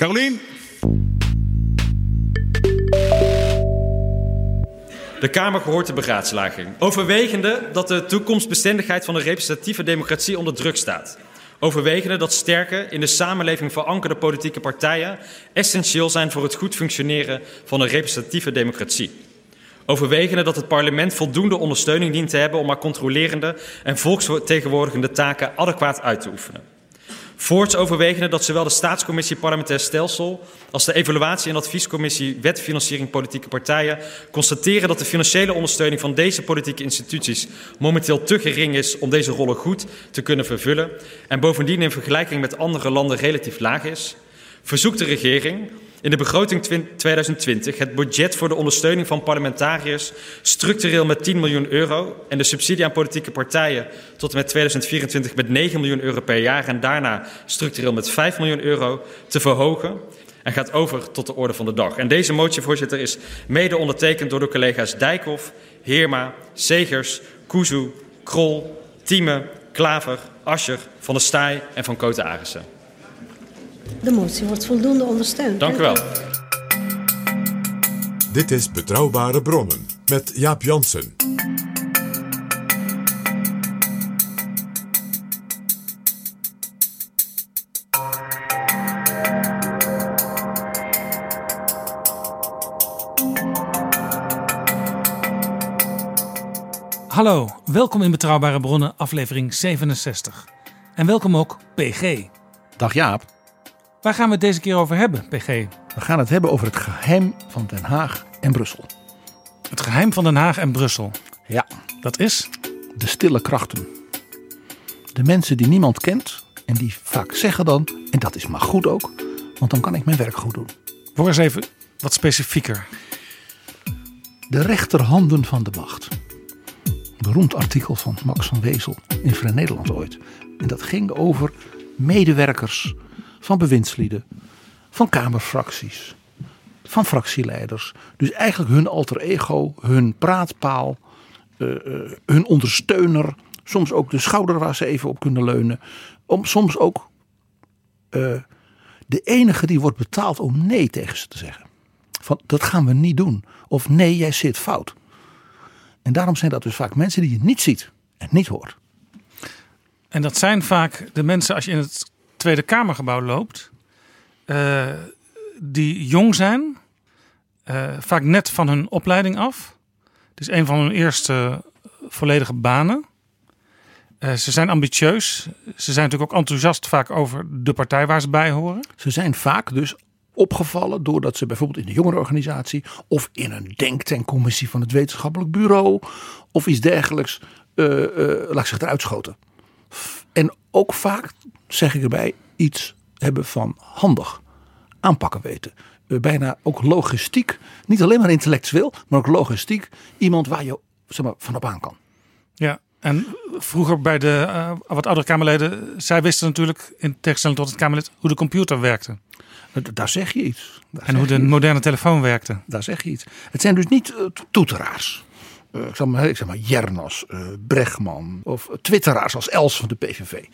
Carolien. De Kamer gehoort de beraadslaging. Overwegende dat de toekomstbestendigheid van de representatieve democratie onder druk staat. Overwegende dat sterke, in de samenleving verankerde politieke partijen essentieel zijn voor het goed functioneren van een representatieve democratie. Overwegende dat het parlement voldoende ondersteuning dient te hebben om haar controlerende en volksvertegenwoordigende taken adequaat uit te oefenen. Voorts overwegende dat zowel de Staatscommissie Parlementair Stelsel als de Evaluatie- en Adviescommissie Wet Financiering Politieke Partijen constateren dat de financiële ondersteuning van deze politieke instituties momenteel te gering is om deze rollen goed te kunnen vervullen en bovendien in vergelijking met andere landen relatief laag is, verzoekt de regering in de begroting 2020 het budget voor de ondersteuning van parlementariërs structureel met 10 miljoen euro en de subsidie aan politieke partijen tot en met 2024 met 9 miljoen euro per jaar en daarna structureel met 5 miljoen euro te verhogen en gaat over tot de orde van de dag. En deze motie, voorzitter, is mede ondertekend door de collega's Dijkhoff, Heerma, Segers, Kuzu, Krol, Thieme, Klaver, Ascher, Van der Staaij en Van Koten Arissen. De motie wordt voldoende ondersteund. Dank u wel. Dit is Betrouwbare Bronnen met Jaap Jansen. Hallo, welkom in Betrouwbare Bronnen, aflevering 67. En welkom ook PG. Dag Jaap. Waar gaan we het deze keer over hebben, PG? We gaan het hebben over het geheim van Den Haag en Brussel. Het geheim van Den Haag en Brussel. Ja, Dat is? de stille krachten. De mensen die niemand kent en die vaak zeggen dan, en dat is maar goed ook, want dan kan ik mijn werk goed doen. Word eens even wat specifieker. De rechterhanden van de macht. Beroemd artikel van Max van Wezel in Vrij Nederland ooit. En dat ging over medewerkers van bewindslieden, van kamerfracties, van fractieleiders. Dus eigenlijk hun alter ego, hun praatpaal, eh, eh, hun ondersteuner. Soms ook de schouder waar ze even op kunnen leunen. Om soms ook eh, de enige die wordt betaald om nee tegen ze te zeggen. Van dat gaan we niet doen. Of nee, jij zit fout. En daarom zijn dat dus vaak mensen die je niet ziet en niet hoort. En dat zijn vaak de mensen, als je in het Tweede Kamergebouw loopt, eh, die jong zijn, eh, vaak net van hun opleiding af. Het is een van hun eerste volledige banen. Eh, ze zijn ambitieus. Ze zijn natuurlijk ook enthousiast vaak over de partij waar ze bij horen. Ze zijn vaak dus opgevallen doordat ze bijvoorbeeld in de jongerenorganisatie of in een denktankcommissie van het wetenschappelijk bureau of iets dergelijks, eh eh, laat zich eruit schoten. En ook vaak, zeg ik erbij, iets hebben van handig aanpakken weten. Eh, bijna ook logistiek, niet alleen maar intellectueel, maar ook logistiek. Iemand waar je zeg maar, van op aan kan. Ja, en vroeger bij de eh, wat oudere Kamerleden, zij wisten natuurlijk in tegenstelling tot het Kamerlid hoe de computer werkte. Eh, Daar zeg je iets. Daar En hoe de moderne telefoon werkte. Daar zeg je iets. Het zijn dus niet to- toeteraars. Eh, ik, zeg maar, ik zeg maar Jernas, Bregman of twitteraars als Els van de PVV.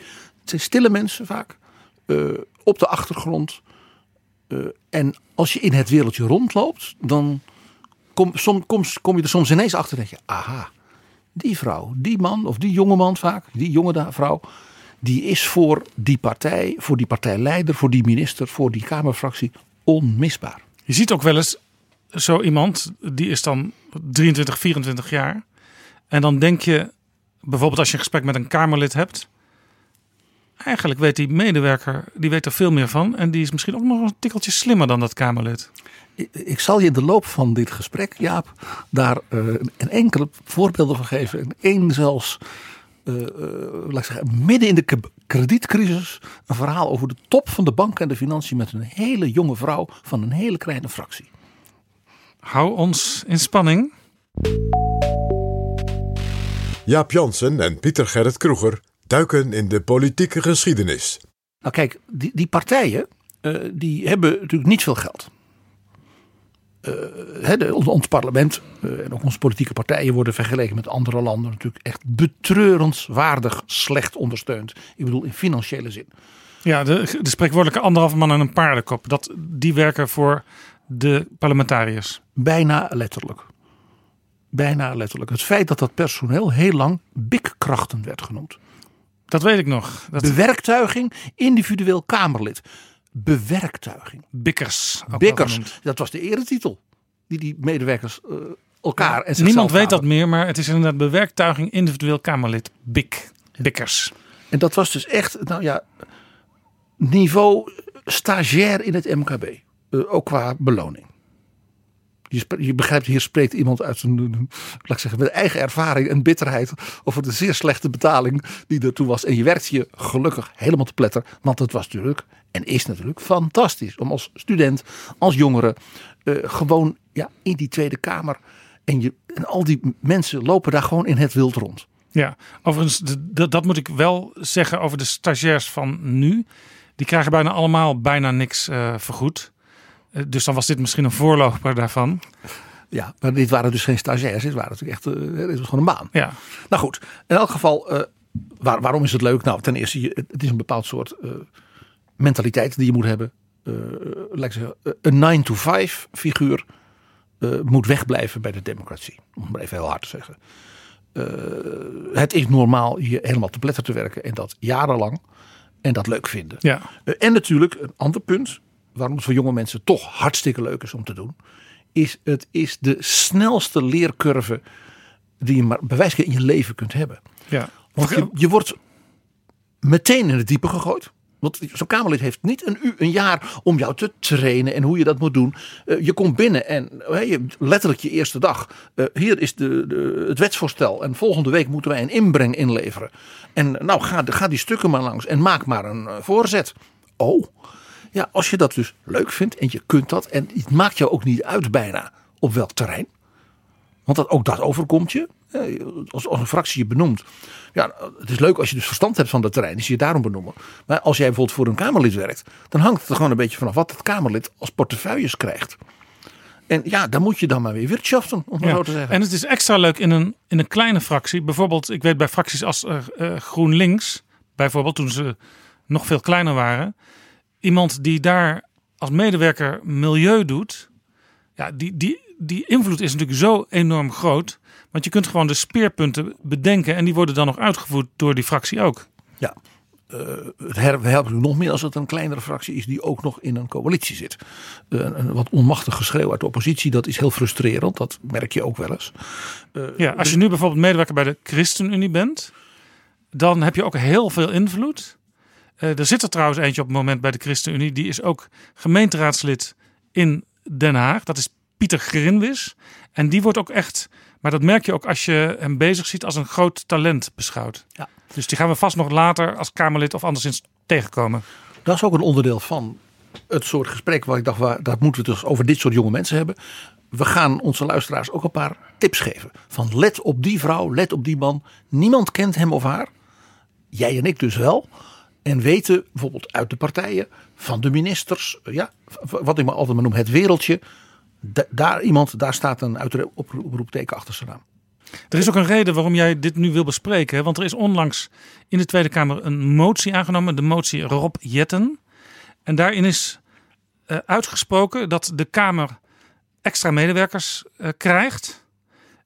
Het zijn stille mensen vaak. eh, op de achtergrond. Eh, en als je in het wereldje rondloopt, dan kom, som, kom, kom je er soms ineens achter denk je, aha, die vrouw, die man of die jonge man vaak, die jonge vrouw, die is voor die partij, voor die partijleider, voor die minister, voor die Kamerfractie onmisbaar. Je ziet ook wel eens zo iemand, die is dan 23, 24 jaar. En dan denk je, bijvoorbeeld als je een gesprek met een Kamerlid hebt. Eigenlijk weet die medewerker, die weet er veel meer van. En die is misschien ook nog een tikkeltje slimmer dan dat Kamerlid. Ik zal je in de loop van dit gesprek, Jaap, daar uh, een enkele voorbeelden van geven. En één zelfs, uh, uh, laat ik zeggen, midden in de kredietcrisis. Een verhaal over de top van de bank en de financiën met een hele jonge vrouw van een hele kleine fractie. Hou ons in spanning. Jaap Jansen en Pieter Gerrit Kroeger duiken in de politieke geschiedenis. Nou kijk, die, die partijen die hebben natuurlijk niet veel geld. Uh, ons parlement uh, en ook onze politieke partijen worden vergeleken met andere landen natuurlijk echt betreurenswaardig slecht ondersteund. Ik bedoel in financiële zin. Ja, de, de spreekwoordelijke anderhalve man en een paardenkop. Dat, die werken voor de parlementariërs. Bijna letterlijk. Bijna letterlijk. Het feit dat dat personeel heel lang bikkrachten werd genoemd. Dat weet ik nog. Dat... Bewerktuiging, individueel Kamerlid bewerktuiging. Bikkers. Bikkers, dat was de eretitel die die medewerkers uh, elkaar en Niemand weet dat meer, maar het is inderdaad bewerktuiging individueel Kamerlid. Bik. Bikkers. En dat was dus echt, nou ja, niveau stagiair in het MKB. Uh, ook qua beloning. Je, je, begrijpt, hier spreekt iemand uit een, laat zeggen, eigen ervaring en bitterheid over de zeer slechte betaling die er toen was. En je werkt je gelukkig helemaal te pletter, want het was natuurlijk en is natuurlijk fantastisch om als student, als jongere, uh, gewoon ja, in die Tweede Kamer. En, je, en al die mensen lopen daar gewoon in het wild rond. Ja, overigens, dat moet ik wel zeggen over de stagiairs van nu. Die krijgen bijna allemaal bijna niks uh, vergoed. Uh, dus dan was dit misschien een voorloper daarvan. Ja, maar dit waren dus geen stagiairs. Dit, waren natuurlijk echt, uh, dit was gewoon een baan. Ja. Nou goed, in elk geval, waar, waarom is het leuk? Nou, ten eerste, je, het is een bepaald soort mentaliteit die je moet hebben. Zeggen, een 9-to-5 figuur moet wegblijven bij de democratie. Om het maar even heel hard te zeggen. Het is normaal hier helemaal te pletter te werken en dat jarenlang. En dat leuk vinden. Ja. en natuurlijk een ander punt, waarom het voor jonge mensen toch hartstikke leuk is om te doen. Is het is de snelste leercurve die je maar bewijs in je leven kunt hebben. Ja. Want je, je wordt meteen in het diepe gegooid. Want zo'n Kamerlid heeft niet een, een jaar om jou te trainen en hoe je dat moet doen. Uh, je komt binnen en je, letterlijk je eerste dag. Uh, hier is de, de, het wetsvoorstel en volgende week moeten wij een inbreng inleveren. En nou, ga, ga die stukken maar langs en maak maar een voorzet. Oh, ja, als je dat dus leuk vindt en je kunt dat. En het maakt jou ook niet uit bijna op welk terrein. Want dat, ook dat overkomt je. Als, als een fractie je benoemt. Ja, het is leuk als je dus verstand hebt van dat terrein. Dus je daarom benoemen. Maar als jij bijvoorbeeld voor een Kamerlid werkt. Dan hangt het er gewoon een beetje vanaf wat het Kamerlid als portefeuilles krijgt. En ja, dan moet je dan maar weer wirtschaften, om ja. zo te zeggen. En het is extra leuk in een, in een kleine fractie. Bijvoorbeeld, ik weet bij fracties als uh, GroenLinks. Bijvoorbeeld toen ze nog veel kleiner waren. Iemand die daar als medewerker milieu doet. Ja, die, die, die invloed is natuurlijk zo enorm groot. Want je kunt gewoon de speerpunten bedenken en die worden dan nog uitgevoerd door die fractie ook. Ja, uh, het helpt nog meer als het een kleinere fractie is die ook nog in een coalitie zit. Uh, een wat onmachtig geschreeuw uit de oppositie, dat is heel frustrerend. Dat merk je ook wel eens. Uh, ja, als je nu bijvoorbeeld medewerker bij de ChristenUnie bent, dan heb je ook heel veel invloed. Er zit er trouwens eentje op het moment bij de ChristenUnie, die is ook gemeenteraadslid in Den Haag. Dat is Pieter Grinwis. En die wordt ook echt, maar dat merk je ook als je hem bezig ziet, als een groot talent beschouwd. Ja. Dus die gaan we vast nog later als Kamerlid of anderszins tegenkomen. Dat is ook een onderdeel van het soort gesprek waar ik dacht, waar, dat moeten we dus over dit soort jonge mensen hebben. We gaan onze luisteraars ook een paar tips geven. Van let op die vrouw, let op die man. Niemand kent hem of haar. Jij en ik dus wel. En weten bijvoorbeeld uit de partijen, van de ministers, ja, wat ik maar altijd maar noem, het wereldje daar iemand, daar staat een oproepteken achter zijn naam. Er is ook een reden waarom jij dit nu wil bespreken. Want er is onlangs in de Tweede Kamer een motie aangenomen. De motie Rob Jetten. En daarin is uh, uitgesproken dat de Kamer extra medewerkers uh, krijgt.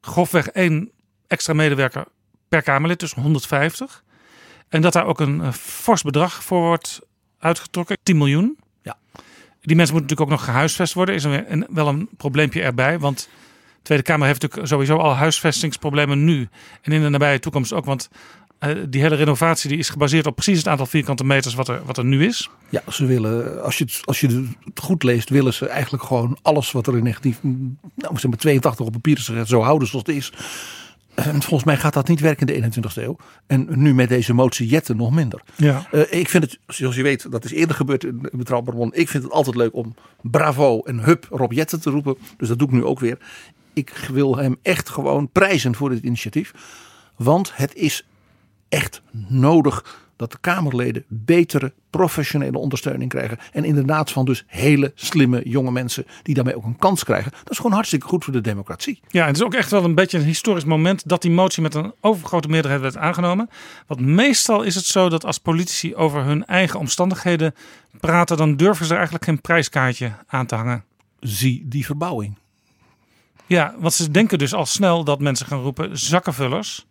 Grofweg één extra medewerker per Kamerlid, dus 150. En dat daar ook een uh, fors bedrag voor wordt uitgetrokken. 10 miljoen. Ja. Die mensen moeten natuurlijk ook nog gehuisvest worden. Is er een, wel een probleempje erbij. Want de Tweede Kamer heeft natuurlijk sowieso al huisvestingsproblemen nu. En in de nabije toekomst ook. Want uh, die hele renovatie die is gebaseerd op precies het aantal vierkante meters wat er, wat er nu is. Ja, ze willen, als je, het, als je het goed leest, willen ze eigenlijk gewoon alles wat er in 19, nou, zeg maar 82 op papier is gezet, zo houden zoals het is. En volgens mij gaat dat niet werken in de 21ste eeuw. En nu met deze motie Jetten nog minder. Ja. Uh, ik vind het, zoals je weet, dat is eerder gebeurd in Betrouwbaar Bron. Ik vind het altijd leuk om bravo en hup Rob Jetten te roepen. Dus dat doe ik nu ook weer. Ik wil hem echt gewoon prijzen voor dit initiatief. Want het is echt nodig dat de Kamerleden betere professionele ondersteuning krijgen. En inderdaad van dus hele slimme jonge mensen die daarmee ook een kans krijgen. Dat is gewoon hartstikke goed voor de democratie. Ja, het is ook echt wel een beetje een historisch moment dat die motie met een overgrote meerderheid werd aangenomen. Want meestal is het zo dat als politici over hun eigen omstandigheden praten, dan durven ze er eigenlijk geen prijskaartje aan te hangen. Zie die verbouwing. Ja, want ze denken dus al snel dat mensen gaan roepen zakkenvullers.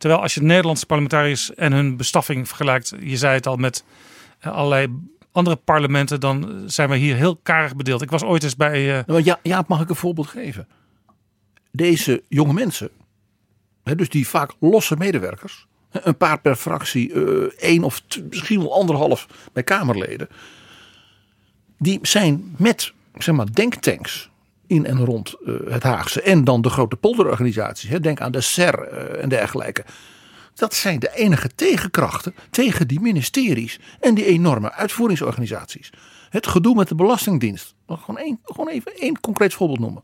Terwijl als je Nederlandse parlementariërs en hun bestaffing vergelijkt, je zei het al met eh, allerlei andere parlementen, dan zijn we hier heel karig bedeeld. Ik was ooit eens bij. Uh... Ja, ja, mag ik een voorbeeld geven? Deze jonge mensen, dus die vaak losse medewerkers, een paar per fractie, uh, één of misschien wel anderhalf bij Kamerleden, die zijn met zeg maar, denktanks in en rond uh, het Haagse. En dan de grote polderorganisaties. Hè, denk aan de SER uh, en dergelijke. Dat zijn de enige tegenkrachten tegen die ministeries en die enorme uitvoeringsorganisaties. Het gedoe met de Belastingdienst. Gewoon, één, gewoon even één concreet voorbeeld noemen.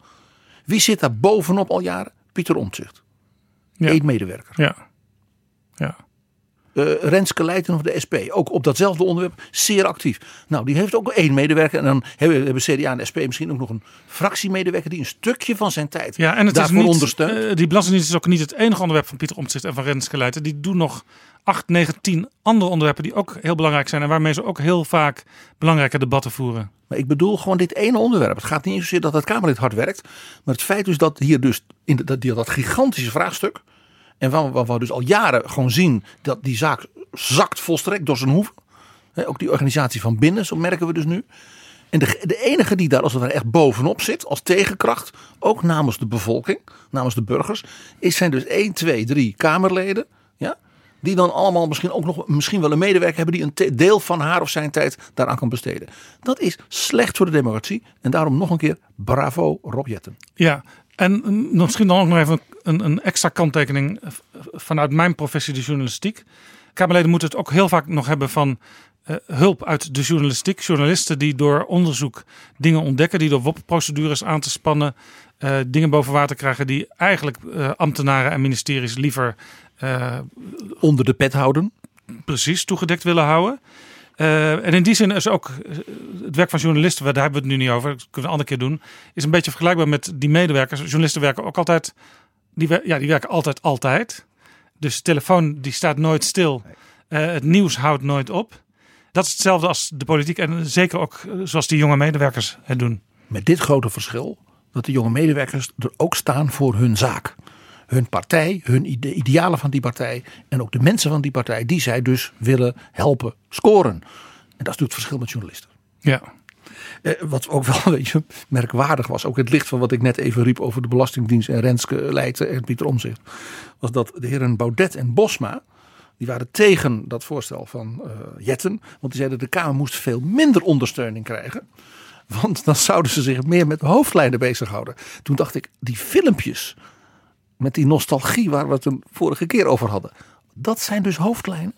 Wie zit daar bovenop al jaren? Pieter Omtzigt. Ja. Eén medewerker. Ja. ja. Uh, Renske Leijten of de SP, ook op datzelfde onderwerp, zeer actief. Nou, die heeft ook één medewerker. En dan hebben, hebben CDA en SP misschien ook nog een fractiemedewerker die een stukje van zijn tijd ja, en het daarvoor is niet, ondersteunt. Uh, die Belastingdienst is ook niet het enige onderwerp van Pieter Omtzigt en van Renske Leijten. Die doen nog 8, 9, 10 andere onderwerpen die ook heel belangrijk zijn. En waarmee ze ook heel vaak belangrijke debatten voeren. Maar ik bedoel gewoon dit ene onderwerp. Het gaat niet zozeer dat het Kamerlid hard werkt. Maar het feit dus dat hier dus in dat, dat gigantische vraagstuk en waar we dus al jaren gewoon zien dat die zaak zakt volstrekt door zijn hoeven. ook die organisatie van binnen, zo merken we dus nu. En de, de enige die daar als het ware echt bovenop zit, als tegenkracht, ook namens de bevolking, namens de burgers, is zijn dus 1, 2, 3 Kamerleden. Ja, die dan allemaal misschien ook nog misschien wel een medewerker hebben die een deel van haar of zijn tijd daaraan kan besteden. Dat is slecht voor de democratie. En daarom nog een keer bravo Rob Jetten. Ja, en misschien dan ook nog even een, een extra kanttekening vanuit mijn professie, de journalistiek. Kamerleden moeten het ook heel vaak nog hebben van uh, hulp uit de journalistiek. Journalisten die door onderzoek dingen ontdekken, die door WOP-procedures aan te spannen, uh, dingen boven water krijgen die eigenlijk uh, ambtenaren en ministeries liever onder de pet houden. Precies, toegedekt willen houden. En in die zin is ook het werk van journalisten, daar hebben we het nu niet over, dat kunnen we een andere keer doen, is een beetje vergelijkbaar met die medewerkers. Journalisten werken ook altijd, die, ja, die werken altijd, altijd. Dus de telefoon die staat nooit stil. Uh, het nieuws houdt nooit op. Dat is hetzelfde als de politiek en zeker ook zoals die jonge medewerkers het doen. Met dit grote verschil dat de jonge medewerkers er ook staan voor hun zaak. Hun partij, hun ide idealen van die partij en ook de mensen van die partij die zij dus willen helpen scoren. En dat is natuurlijk het verschil met journalisten. Ja. Eh, wat ook wel een beetje merkwaardig was, ook het licht van wat ik net even riep over de Belastingdienst en Renske Leijten en Pieter Omzicht, was dat de heren Baudet en Bosma, die waren tegen dat voorstel van uh, Jetten, want die zeiden de Kamer moest veel minder ondersteuning krijgen. Want dan zouden ze zich meer met de hoofdlijnen bezighouden. Toen dacht ik, die filmpjes met die nostalgie waar we het een vorige keer over hadden. Dat zijn dus hoofdlijnen.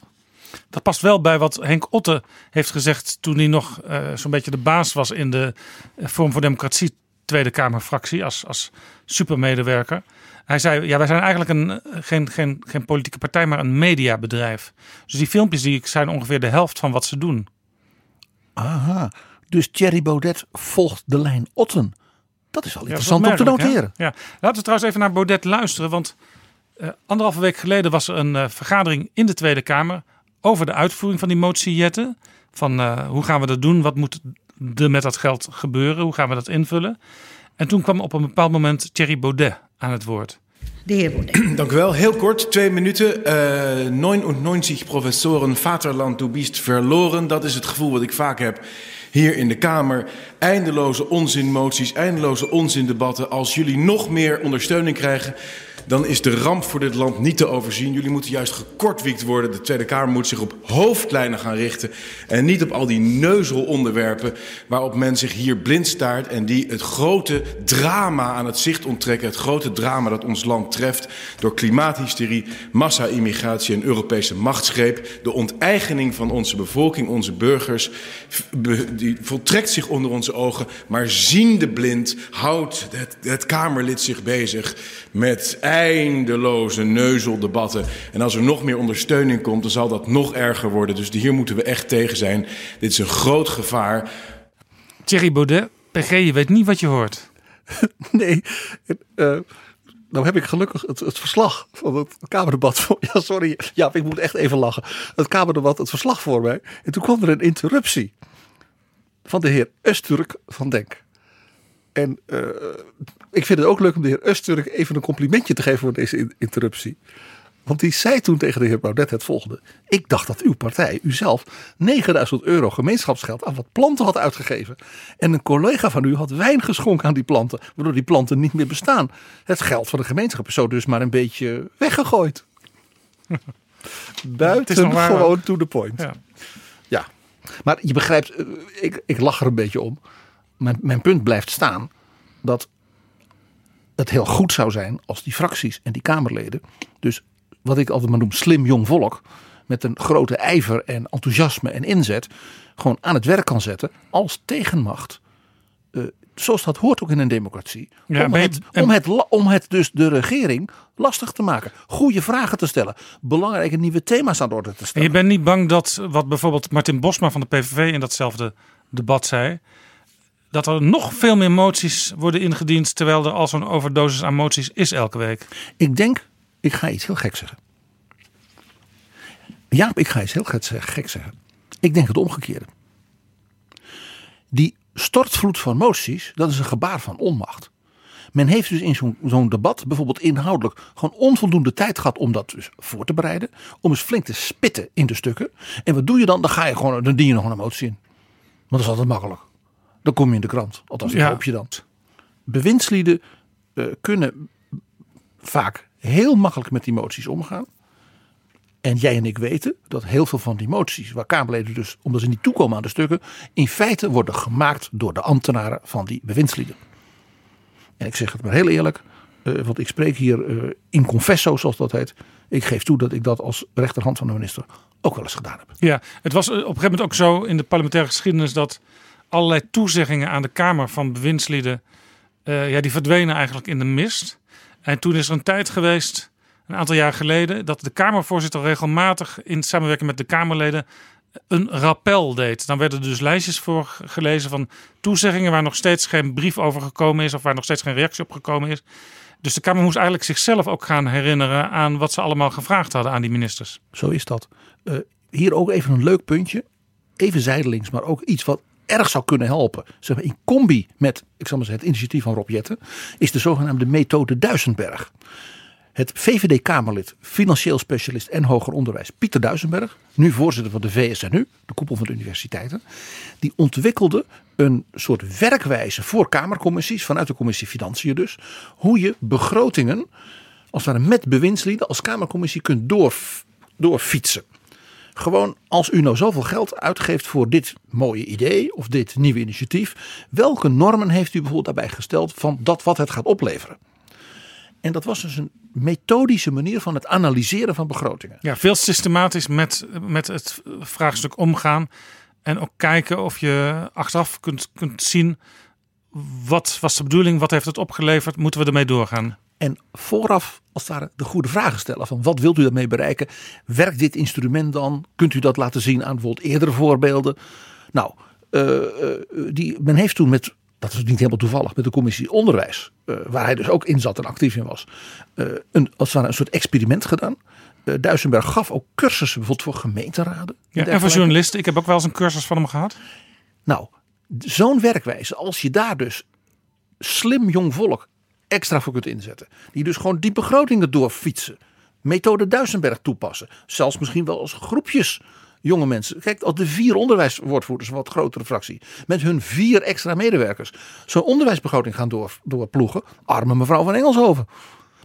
Dat past wel bij wat Henk Otte heeft gezegd toen hij nog uh, zo'n beetje de baas was in de Vorm voor Democratie Tweede Kamerfractie als, als supermedewerker. Hij zei, ja, wij zijn eigenlijk een, geen, geen, geen politieke partij, maar een mediabedrijf. Dus die filmpjes die zijn ongeveer de helft van wat ze doen. Aha, dus Thierry Baudet volgt de lijn Otten. Dat is wel interessant ja, om te noteren. Ja. Laten we trouwens even naar Baudet luisteren, want uh, anderhalve week geleden was er een uh, vergadering in de Tweede Kamer over de uitvoering van die motie Jetten. Van uh, hoe gaan we dat doen? Wat moet er met dat geld gebeuren? Hoe gaan we dat invullen? En toen kwam op een bepaald moment Thierry Baudet aan het woord. De heer Baudet. Dank u wel. Heel kort, twee minuten. Uh, 99 professoren, Vaterland, du bist verloren. Dat is het gevoel wat ik vaak heb hier in de Kamer. Eindeloze onzinmoties, eindeloze onzindebatten. Als jullie nog meer ondersteuning krijgen, dan is de ramp voor dit land niet te overzien. Jullie moeten juist gekortwiekt worden. De Tweede Kamer moet zich op hoofdlijnen gaan richten. En niet op al die neuzelonderwerpen waarop men zich hier blind staart. En die het grote drama aan het zicht onttrekken. Het grote drama dat ons land treft. Door klimaathysterie, massa-immigratie en Europese machtsgreep. De onteigening van onze bevolking, onze burgers. Die voltrekt zich onder onze ogen. Maar ziende blind houdt het, het Kamerlid zich bezig met eindeloze neuzeldebatten. En als er nog meer ondersteuning komt, dan zal dat nog erger worden. Dus hier moeten we echt tegen zijn. Dit is een groot gevaar. Thierry Baudet, PG, je weet niet wat je hoort. nee, uh, nou heb ik gelukkig het, het, verslag van het Kamerdebat. Voor, ja, sorry, ja, ik moet echt even lachen. Het Kamerdebat, het verslag voor mij. En toen kwam er een interruptie van de heer Usturk van Denk. En uh, ik vind het ook leuk om de heer Usturk even een complimentje te geven voor deze interruptie. Want die zei toen tegen de heer Baudet het volgende. Ik dacht dat uw partij, u zelf, 9000 euro gemeenschapsgeld aan wat planten had uitgegeven. En een collega van u had wijn geschonken aan die planten, waardoor die planten niet meer bestaan. Het geld van de gemeenschap is zo dus maar een beetje weggegooid. Buiten gewoon to the point. Ja. ja. Maar je begrijpt, eh, ik, ik lach er een beetje om. Mijn, mijn punt blijft staan dat het heel goed zou zijn als die fracties en die Kamerleden, dus wat ik altijd maar noem slim jong volk, met een grote ijver en enthousiasme en inzet, gewoon aan het werk kan zetten als tegenmacht. Uh, zoals dat hoort ook in een democratie. Ja, om, het, om, het, om het dus de regering lastig te maken. Goede vragen te stellen. Belangrijke nieuwe thema's aan de orde te stellen. En je bent niet bang dat wat bijvoorbeeld Martin Bosma van de PVV in datzelfde debat zei dat er nog veel meer moties worden ingediend, terwijl er al zo'n overdosis aan moties is elke week? Ik denk, ik ga iets heel gek zeggen. Ja, ik ga iets heel gek zeggen. Ik denk het omgekeerde. Die stortvloed van moties, dat is een gebaar van onmacht. Men heeft dus in zo'n debat bijvoorbeeld inhoudelijk gewoon onvoldoende tijd gehad om dat dus voor te bereiden. Om eens flink te spitten in de stukken. En wat doe je dan? Dan ga je gewoon, dan dien je nog een motie in. Want dat is altijd makkelijk. Dan kom je in de krant. Althans, ja. hoop je dan. Bewindslieden uh, kunnen vaak heel makkelijk met die moties omgaan. En jij en ik weten dat heel veel van die moties, waar Kamerleden dus, omdat ze niet toekomen aan de stukken, in feite worden gemaakt door de ambtenaren van die bewindslieden. En ik zeg het maar heel eerlijk, uh, want ik spreek hier uh, in confesso, zoals dat heet. Ik geef toe dat ik dat als rechterhand van de minister ook wel eens gedaan heb. Ja, het was op een gegeven moment ook zo in de parlementaire geschiedenis dat allerlei toezeggingen aan de Kamer van bewindslieden, uh, ja, die verdwenen eigenlijk in de mist. En toen is er een tijd geweest, een aantal jaar geleden, dat de Kamervoorzitter regelmatig in samenwerking met de Kamerleden een rappel deed. Dan werden er dus lijstjes voor gelezen van toezeggingen waar nog steeds geen brief over gekomen is of waar nog steeds geen reactie op gekomen is. Dus de Kamer moest eigenlijk zichzelf ook gaan herinneren aan wat ze allemaal gevraagd hadden aan die ministers. Zo is dat. Uh, hier ook even een leuk puntje. Even zijdelings, maar ook iets wat erg zou kunnen helpen, zeg maar in combi met ik zal maar zeggen, het initiatief van Rob Jetten, is de zogenaamde methode Duisenberg. Het VVD-Kamerlid, financieel specialist en hoger onderwijs Pieter Duisenberg, nu voorzitter van de VSNU, de koepel van de universiteiten, die ontwikkelde een soort werkwijze voor Kamercommissies, vanuit de commissie Financiën dus, hoe je begrotingen, als het ware met bewindslieden, als Kamercommissie kunt door, doorfietsen. Gewoon als u nou zoveel geld uitgeeft voor dit mooie idee of dit nieuwe initiatief. Welke normen heeft u bijvoorbeeld daarbij gesteld van dat wat het gaat opleveren? En dat was dus een methodische manier van het analyseren van begrotingen. Ja, veel systematisch met, met het vraagstuk omgaan. En ook kijken of je achteraf kunt, kunt zien wat was de bedoeling, wat heeft het opgeleverd, moeten we ermee doorgaan? En vooraf als het ware de goede vragen stellen. Van wat wilt u daarmee bereiken? Werkt dit instrument dan? Kunt u dat laten zien aan bijvoorbeeld eerdere voorbeelden? Nou, uh, die, men heeft toen met, dat is niet helemaal toevallig, met de commissie onderwijs, uh, waar hij dus ook in zat en actief in was, een, als een soort experiment gedaan. Duisenberg gaf ook cursussen bijvoorbeeld voor gemeenteraden. Ja, en voor journalisten. Ik heb ook wel eens een cursus van hem gehad. Nou, zo'n werkwijze, als je daar dus slim jong volk extra voor kunt inzetten. Die dus gewoon die begrotingen doorfietsen. Methode Duisenberg toepassen. Zelfs misschien wel als groepjes jonge mensen. Kijk, als de vier onderwijswoordvoerders, een wat grotere fractie, met hun vier extra medewerkers, zo'n onderwijsbegroting gaan door, doorploegen. Arme mevrouw van Engelshoven.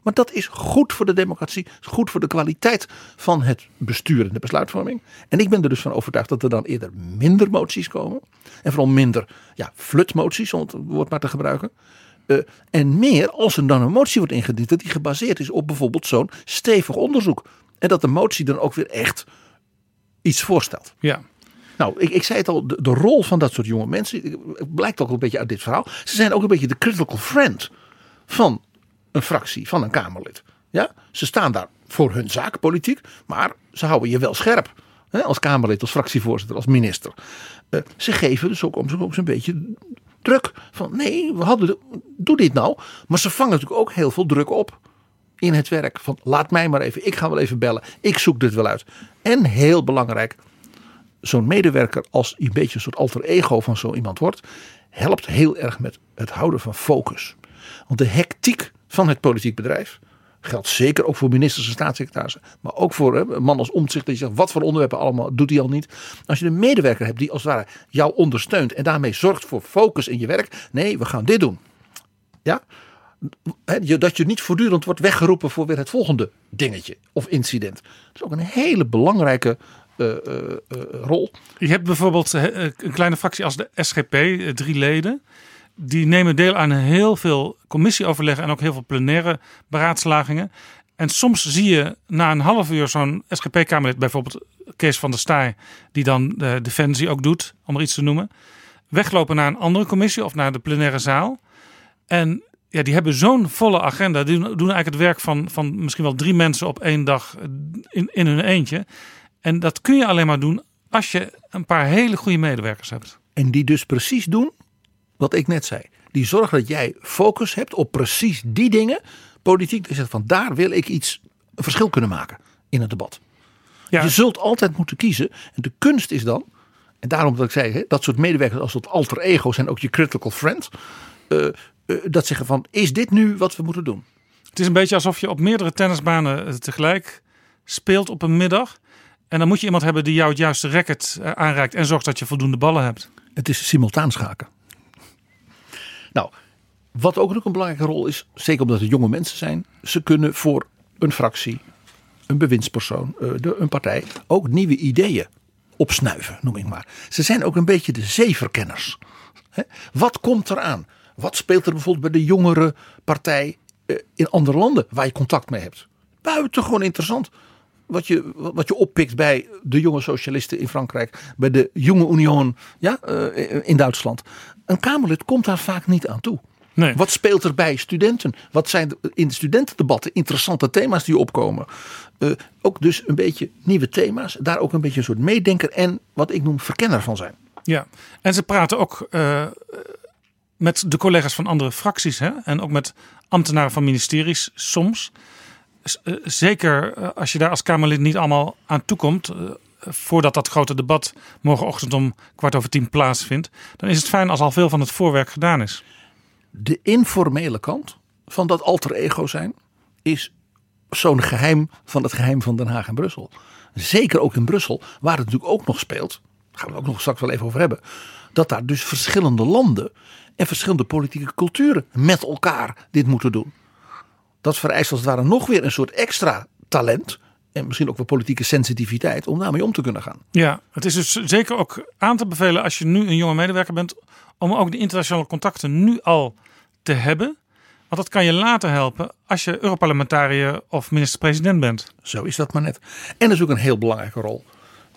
Maar dat is goed voor de democratie, goed voor de kwaliteit van het bestuur en de besluitvorming. En ik ben er dus van overtuigd dat er dan eerder minder moties komen. En vooral minder ja, flutmoties, om het woord maar te gebruiken. Uh, en meer als er dan een motie wordt ingediend dat die gebaseerd is op bijvoorbeeld zo'n stevig onderzoek. En dat de motie dan ook weer echt iets voorstelt. Ja. Nou, ik, ik zei het al, de, de rol van dat soort jonge mensen blijkt ook een beetje uit dit verhaal. Ze zijn ook een beetje de critical friend van een fractie, van een Kamerlid. Ja? Ze staan daar voor hun zaak, politiek, maar ze houden je wel scherp. Hè? Als Kamerlid, als fractievoorzitter, als minister. Uh, ze geven dus ook, ook een beetje druk. Van nee, we hadden, doe dit nou. Maar ze vangen natuurlijk ook heel veel druk op in het werk. Van laat mij maar even, ik ga wel even bellen. Ik zoek dit wel uit. En heel belangrijk, zo'n medewerker als een beetje een soort alter ego van zo iemand wordt, helpt heel erg met het houden van focus. Want de hectiek van het politiek bedrijf geldt zeker ook voor ministers en staatssecretarissen, maar ook voor een man als omzicht dat je zegt wat voor onderwerpen allemaal doet hij al niet. Als je een medewerker hebt die als het ware jou ondersteunt en daarmee zorgt voor focus in je werk, nee, we gaan dit doen. Ja, dat je niet voortdurend wordt weggeroepen voor weer het volgende dingetje of incident. Dat is ook een hele belangrijke uh, uh, uh, rol. Je hebt bijvoorbeeld een kleine fractie als de SGP, drie leden. Die nemen deel aan heel veel commissieoverleggen en ook heel veel plenaire beraadslagingen. En soms zie je na een half uur zo'n SGP-Kamerlid, bijvoorbeeld Kees van der Staaij, die dan de Defensie ook doet, om er iets te noemen, weglopen naar een andere commissie of naar de plenaire zaal. En ja, die hebben zo'n volle agenda. Die doen, eigenlijk het werk van, van misschien wel drie mensen op één dag in, in hun eentje. En dat kun je alleen maar doen als je een paar hele goede medewerkers hebt. En die dus precies doen wat ik net zei. Die zorgen dat jij focus hebt op precies die dingen. Politiek, die zegt van daar wil ik iets, een verschil kunnen maken in het debat. Ja. Je zult altijd moeten kiezen. En de kunst is dan, en daarom dat ik zei, dat soort medewerkers als dat alter ego zijn ook je critical friend. Uh, uh, dat zeggen van, is dit nu wat we moeten doen? Het is een beetje alsof je op meerdere tennisbanen eh, tegelijk speelt op een middag. En dan moet je iemand hebben die jou het juiste racket aanreikt en zorgt dat je voldoende ballen hebt. Het is simultaan schaken. Nou, wat ook nog een belangrijke rol is, zeker omdat het jonge mensen zijn, ze kunnen voor een fractie, een bewindspersoon, een partij ook nieuwe ideeën opsnuiven, noem ik maar. Ze zijn ook een beetje de zeeverkenners. Wat komt eraan? Wat speelt er bijvoorbeeld bij de jongere partij eh, in andere landen waar je contact mee hebt? Buitengewoon interessant. Wat je, wat je oppikt bij de jonge socialisten in Frankrijk, bij de jonge Union ja, eh, in Duitsland. Een Kamerlid komt daar vaak niet aan toe. Nee. Wat speelt er bij studenten? Wat zijn in de studentendebatten interessante thema's die opkomen? Uh, ook dus een beetje nieuwe thema's. Daar ook een beetje een soort meedenker en wat ik noem verkenner van zijn. Ja, en ze praten ook uh, met de collega's van andere fracties hè? en ook met ambtenaren van ministeries soms. Uh, zeker als je daar als Kamerlid niet allemaal aan toekomt, voordat dat grote debat morgenochtend om kwart over tien plaatsvindt, dan is het fijn als al veel van het voorwerk gedaan is. De informele kant van dat alter ego zijn is zo'n geheim van het geheim van Den Haag en Brussel. Zeker ook in Brussel, waar het natuurlijk ook nog speelt, daar gaan we ook nog straks wel even over hebben, dat daar dus verschillende landen en verschillende politieke culturen met elkaar dit moeten doen. Dat vereist als het ware nog weer een soort extra talent en misschien ook wel politieke sensitiviteit om daarmee om te kunnen gaan. Ja, het is dus zeker ook aan te bevelen als je nu een jonge medewerker bent, om ook de internationale contacten nu al te hebben. Want dat kan je later helpen als je Europarlementariër of minister-president bent. Zo is dat maar net. En dat is ook een heel belangrijke rol.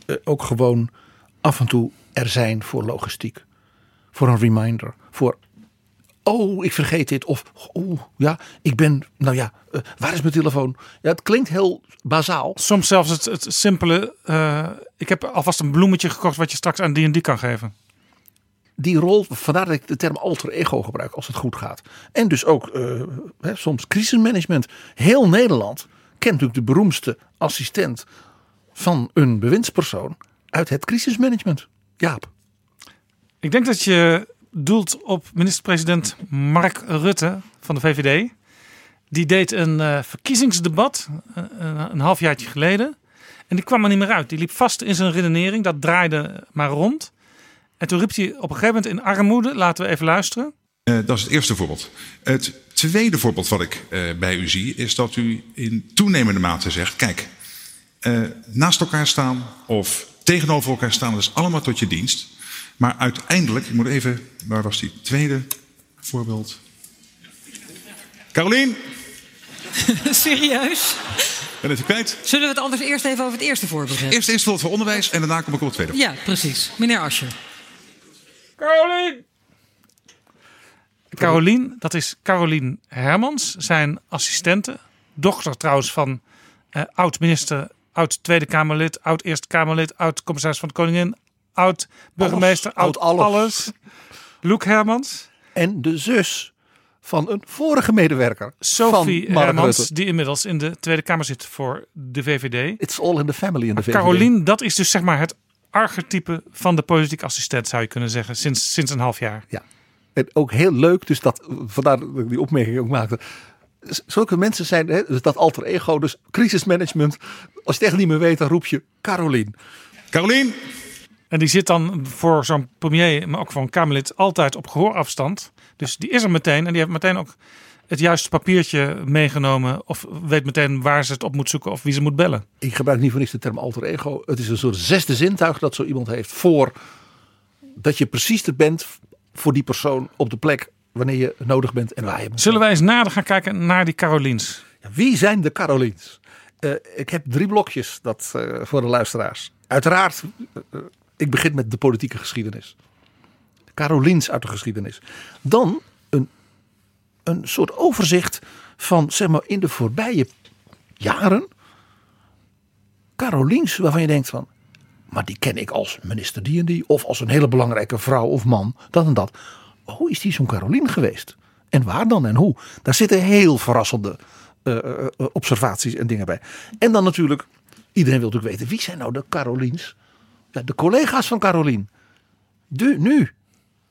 Uh, ook gewoon af en toe er zijn voor logistiek. Voor een reminder. Voor oh, ik vergeet dit. Of, oh, ja, ik ben, nou ja, uh, waar is mijn telefoon? Ja, het klinkt heel bazaal. Soms zelfs het, het simpele, uh, ik heb alvast een bloemetje gekocht wat je straks aan die en die kan geven. Die rol, vandaar dat ik de term alter ego gebruik als het goed gaat. En dus ook uh, hè, soms crisismanagement. Heel Nederland kent natuurlijk de beroemdste assistent van een bewindspersoon uit het crisismanagement. Jaap. Ik denk dat je doelt op minister-president Mark Rutte van de VVD. Die deed een uh, verkiezingsdebat uh, een halfjaartje geleden. En die kwam er niet meer uit. Die liep vast in zijn redenering. Dat draaide maar rond. En toen riep hij op een gegeven moment in armoede. Laten we even luisteren. Dat is het eerste voorbeeld. Het tweede voorbeeld wat ik bij u zie is dat u in toenemende mate zegt: kijk, naast elkaar staan of tegenover elkaar staan, dat is allemaal tot je dienst. Maar uiteindelijk, ik moet even, waar was die tweede voorbeeld? Carolien? Serieus? Ben het kwijt? Zullen we het anders eerst even over het eerste voorbeeld hebben? Eerst eerst voorbeeld voor onderwijs en daarna kom ik op het tweede. Ja, precies. Meneer Ascher. Carolien! Carolien, dat is Carolien Hermans, zijn assistente. Dochter trouwens van uh, oud-minister, oud-Tweede Kamerlid, oud-Eerste Kamerlid, oud-commissaris van de Koningin, oud-burgemeester, oud alles. alles. Loek Hermans. En de zus van een vorige medewerker. Sophie van Hermans, Rutte. die inmiddels in de Tweede Kamer zit voor de VVD. It's all in the family in de VVD. Carolien, dat is dus zeg maar het archetype van de politiek assistent, zou je kunnen zeggen, sinds, sinds een half jaar. Ja, en ook heel leuk, dus dat, vandaar dat ik die opmerking ook maakte. Zulke mensen zijn, hè, dus dat alter ego, dus crisismanagement. Als je het echt niet meer weet, dan roep je Carolien. Carolien! En die zit dan voor zo'n premier, maar ook voor een Kamerlid, altijd op gehoorafstand. Dus die is er meteen en die heeft meteen ook het juiste papiertje meegenomen. Of weet meteen waar ze het op moet zoeken of wie ze moet bellen. Ik gebruik niet voor niks de term alter ego. Het is een soort zesde zintuig dat zo iemand heeft voor dat je precies er bent voor die persoon op de plek wanneer je nodig bent en waar je moet. Zullen wij eens nader gaan kijken naar die Caroliens? Ja, wie zijn de Caroliens? Uh, ik heb drie blokjes dat, uh, voor de luisteraars. Uiteraard, uh, ik begin met de politieke geschiedenis. Caroliens uit de geschiedenis. Dan een, een soort overzicht van, zeg maar, in de voorbije jaren. Caroliens waarvan je denkt van, maar die ken ik als minister die en die. Of als een hele belangrijke vrouw of man, dat en dat. Hoe is die zo'n Carolien geweest? En waar dan en hoe? Daar zitten heel verrassende uh, uh, observaties en dingen bij. En dan natuurlijk, iedereen wil natuurlijk weten, wie zijn nou de Caroliens? Ja, de collega's van Carolien. De, nu.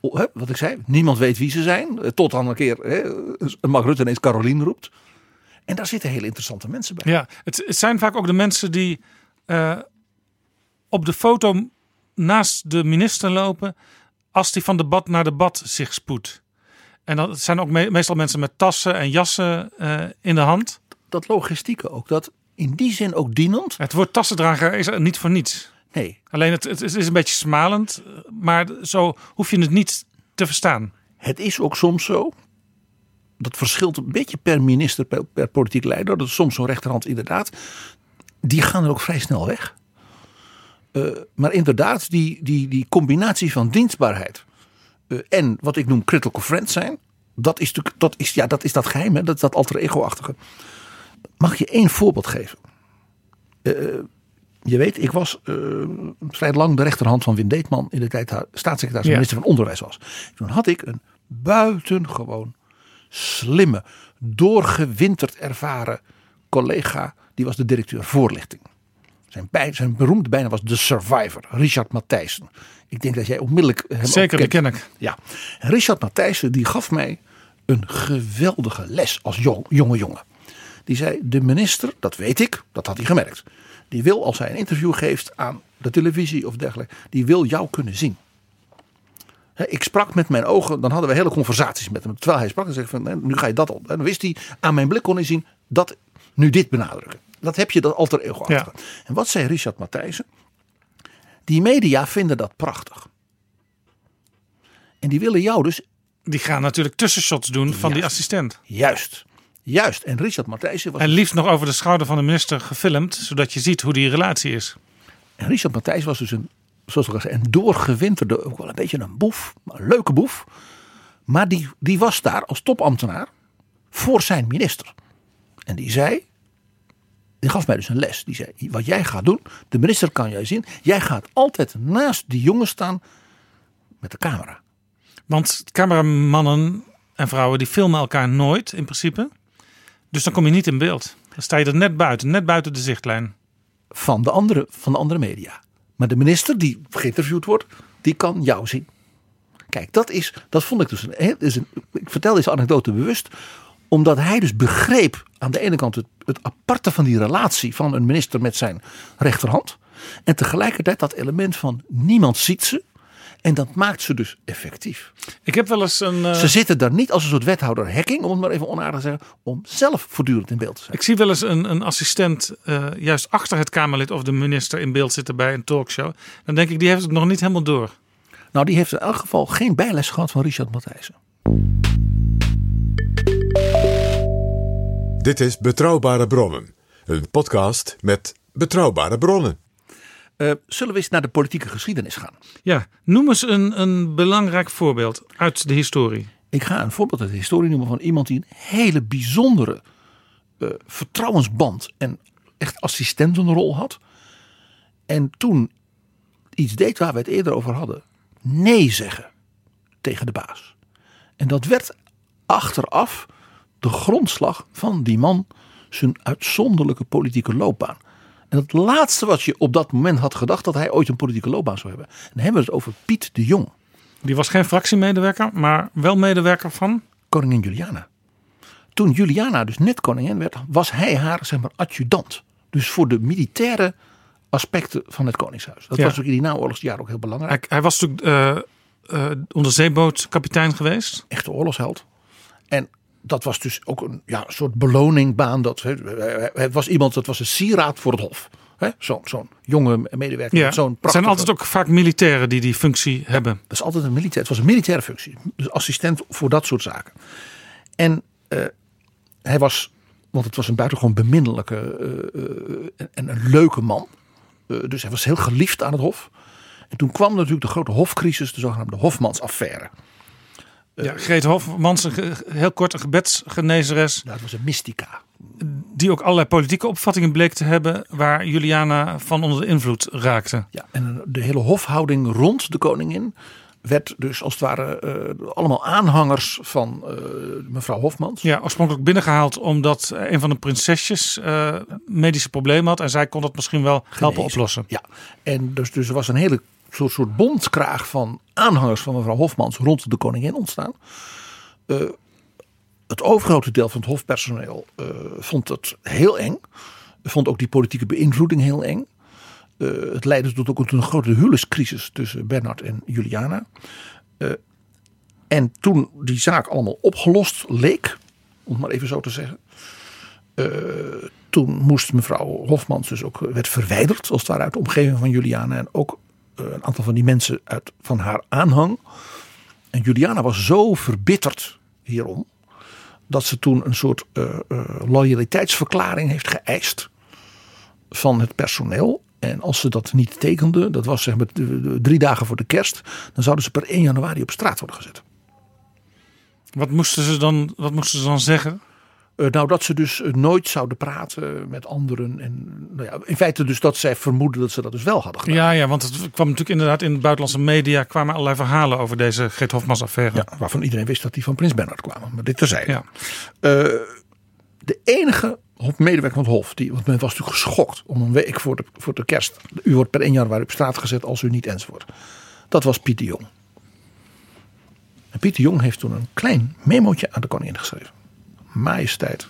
Oh, hè, wat ik zei, niemand weet wie ze zijn. Tot dan een keer hè, Mark Rutte ineens Carolien roept. En daar zitten hele interessante mensen bij. Ja, het, het zijn vaak ook de mensen die uh, op de foto naast de minister lopen als die van debat naar debat zich spoedt. En dat zijn ook me meestal mensen met tassen en jassen uh, in de hand. Dat logistieke ook, dat in die zin ook dienend. Het woord tassendrager is er niet voor niets. Nee. Alleen het, het is een beetje smalend, maar zo hoef je het niet te verstaan. Het is ook soms zo. Dat verschilt een beetje per minister, per, per politiek leider. Dat is soms zo'n rechterhand inderdaad. Die gaan er ook vrij snel weg. Uh, maar inderdaad, die, die, die combinatie van dienstbaarheid uh, en wat ik noem critical friends zijn. Dat is, natuurlijk, dat, is, ja, dat is dat geheim, hè? dat is dat alter ego-achtige. Mag je één voorbeeld geven? Uh, je weet, ik was vrij lang de rechterhand van Wim Deetman in de tijd staatssecretaris en ja. minister van Onderwijs was. Toen had ik een buitengewoon slimme, doorgewinterd ervaren collega. Die was de directeur voorlichting. Zijn, bij, zijn beroemde bijnaam was de survivor, Richard Matthijssen. Ik denk dat jij onmiddellijk hem Zeker, die ken ik. Ja, Richard Matthijssen die gaf mij een geweldige les als jong, jonge jongen. Die zei, de minister, dat weet ik, dat had hij gemerkt. Die wil als hij een interview geeft aan de televisie of dergelijke, die wil jou kunnen zien. Ik sprak met mijn ogen, dan hadden we hele conversaties met hem. Terwijl hij sprak, dan zei van, nu ga je dat op. En dan wist hij, aan mijn blik kon hij zien, dat nu dit benadrukken. Dat heb je dat alter ego achter. Ja. En wat zei Richard Matthijssen? Die media vinden dat prachtig. En die willen jou dus... Die gaan natuurlijk tussenshots doen van Juist. die assistent. Juist. Juist. En Richard Matthijssen was... En liefst nog over de schouder van de minister gefilmd. Zodat je ziet hoe die relatie is. En Richard Matthijssen was dus een, zoals ik al zei, een doorgewinterde, ook wel een beetje een boef. Een leuke boef. Maar die, die was daar als topambtenaar voor zijn minister. En die zei, die gaf mij dus een les. Die zei, wat jij gaat doen, de minister kan jij zien. Jij gaat altijd naast die jongen staan met de camera. Want cameramannen en vrouwen die filmen elkaar nooit in principe. Dus dan kom je niet in beeld. Dan sta je er net buiten, net buiten de zichtlijn. Van de andere, van de andere media. Maar de minister die geïnterviewd wordt, die kan jou zien. Kijk, dat, is, dat vond ik dus een, is een. Ik vertel deze anekdote bewust, omdat hij dus begreep aan de ene kant het, het aparte van die relatie van een minister met zijn rechterhand. En tegelijkertijd dat element van niemand ziet ze. En dat maakt ze dus effectief. Ik heb wel eens een. eh, Ze zitten daar niet als een soort wethouder hacking, om het maar even onaardig te zeggen, om zelf voortdurend in beeld te zijn. Ik zie wel eens een, een assistent eh, juist achter het Kamerlid of de minister in beeld zitten bij een talkshow. Dan denk ik, die heeft het nog niet helemaal door. Nou, die heeft in elk geval geen bijles gehad van Richard Matthijssen. Dit is Betrouwbare Bronnen, een podcast met betrouwbare bronnen. Eh, zullen we eens naar de politieke geschiedenis gaan? Ja, noem eens een, een belangrijk voorbeeld uit de historie. Ik ga een voorbeeld uit de historie noemen van iemand die een hele bijzondere eh, vertrouwensband en echt assistentenrol had. En toen iets deed waar we het eerder over hadden. Nee zeggen tegen de baas. En dat werd achteraf de grondslag van die man zijn uitzonderlijke politieke loopbaan. En het laatste wat je op dat moment had gedacht dat hij ooit een politieke loopbaan zou hebben. En dan hebben we het over Piet de Jong. Die was geen fractiemedewerker, maar wel medewerker van. Koningin Juliana. Toen Juliana dus net koningin werd, was hij haar zeg maar, adjudant. Dus voor de militaire aspecten van het koningshuis. Dat Ja. was ook in die naoorlogsjaren ook heel belangrijk. Hij, hij was natuurlijk eh eh, onderzeebootkapitein geweest. Echte oorlogsheld. En dat was dus ook een ja, soort beloningbaan. Dat, het was iemand, dat was een sieraad voor het hof. Zo'n jonge medewerker. Ja, zo'n het zijn prachtige- altijd ook vaak militairen die die functie hebben. Dat is altijd een militair. Het was een militaire functie. Dus assistent voor dat soort zaken. En eh, hij was, want het was een buitengewoon beminnelijke eh, eh, en een leuke man. Eh, dus hij was heel geliefd aan het hof. En toen kwam natuurlijk de grote hofcrisis, de zogenaamde Hofmansaffaire. Ja, Greet Hofmans, een heel kort een gebedsgenezeres. Dat was een mystica. Die ook allerlei politieke opvattingen bleek te hebben. Waar Juliana van onder de invloed raakte. Ja, en de hele hofhouding rond de koningin werd dus als het ware eh, allemaal aanhangers van eh, mevrouw Hofmans. Ja, oorspronkelijk binnengehaald omdat een van de prinsesjes eh, medische problemen had. En zij kon dat misschien wel helpen Genezen. oplossen. Ja, en dus, dus er was een hele soort, soort bondkraag van aanhangers van mevrouw Hofmans rond de koningin ontstaan. Eh, het overgrote deel van het hofpersoneel eh, vond het heel eng. Vond ook die politieke beïnvloeding heel eng. Eh, het leidde tot ook een grote huwelijkscrisis tussen Bernard en Juliana. En toen die zaak allemaal opgelost leek, om het maar even zo te zeggen. toen moest mevrouw Hofmans dus ook werd verwijderd, als het ware uit de omgeving van Juliana. En ook een aantal van die mensen uit, van haar aanhang. En Juliana was zo verbitterd hierom. Dat ze toen een soort eh, eh, loyaliteitsverklaring heeft geëist van het personeel. En als ze dat niet tekende, dat was zeg maar drie dagen voor de kerst, dan zouden ze per 1 januari op straat worden gezet. Wat moesten ze dan, wat moesten ze dan zeggen? Eh, nou, dat ze dus eh, nooit zouden praten met anderen. En nou ja, in feite dus dat zij vermoeden dat ze dat dus wel hadden gedaan. Ja, ja, want het kwam natuurlijk inderdaad in de buitenlandse media kwamen allerlei verhalen over deze Greet Hofmans affaire. Ja, waarvan iedereen wist dat die van Prins Bernhard kwamen. Maar dit terzijde. Ja. Eh, de enige medewerker van het Hof, die, want men was natuurlijk geschokt om een week voor de, voor de kerst. U wordt per 1 januari op straat gezet als u niet enzovoort. Dat was Piet de Jong. En Piet de Jong heeft toen een klein memootje aan de koningin geschreven. Majesteit,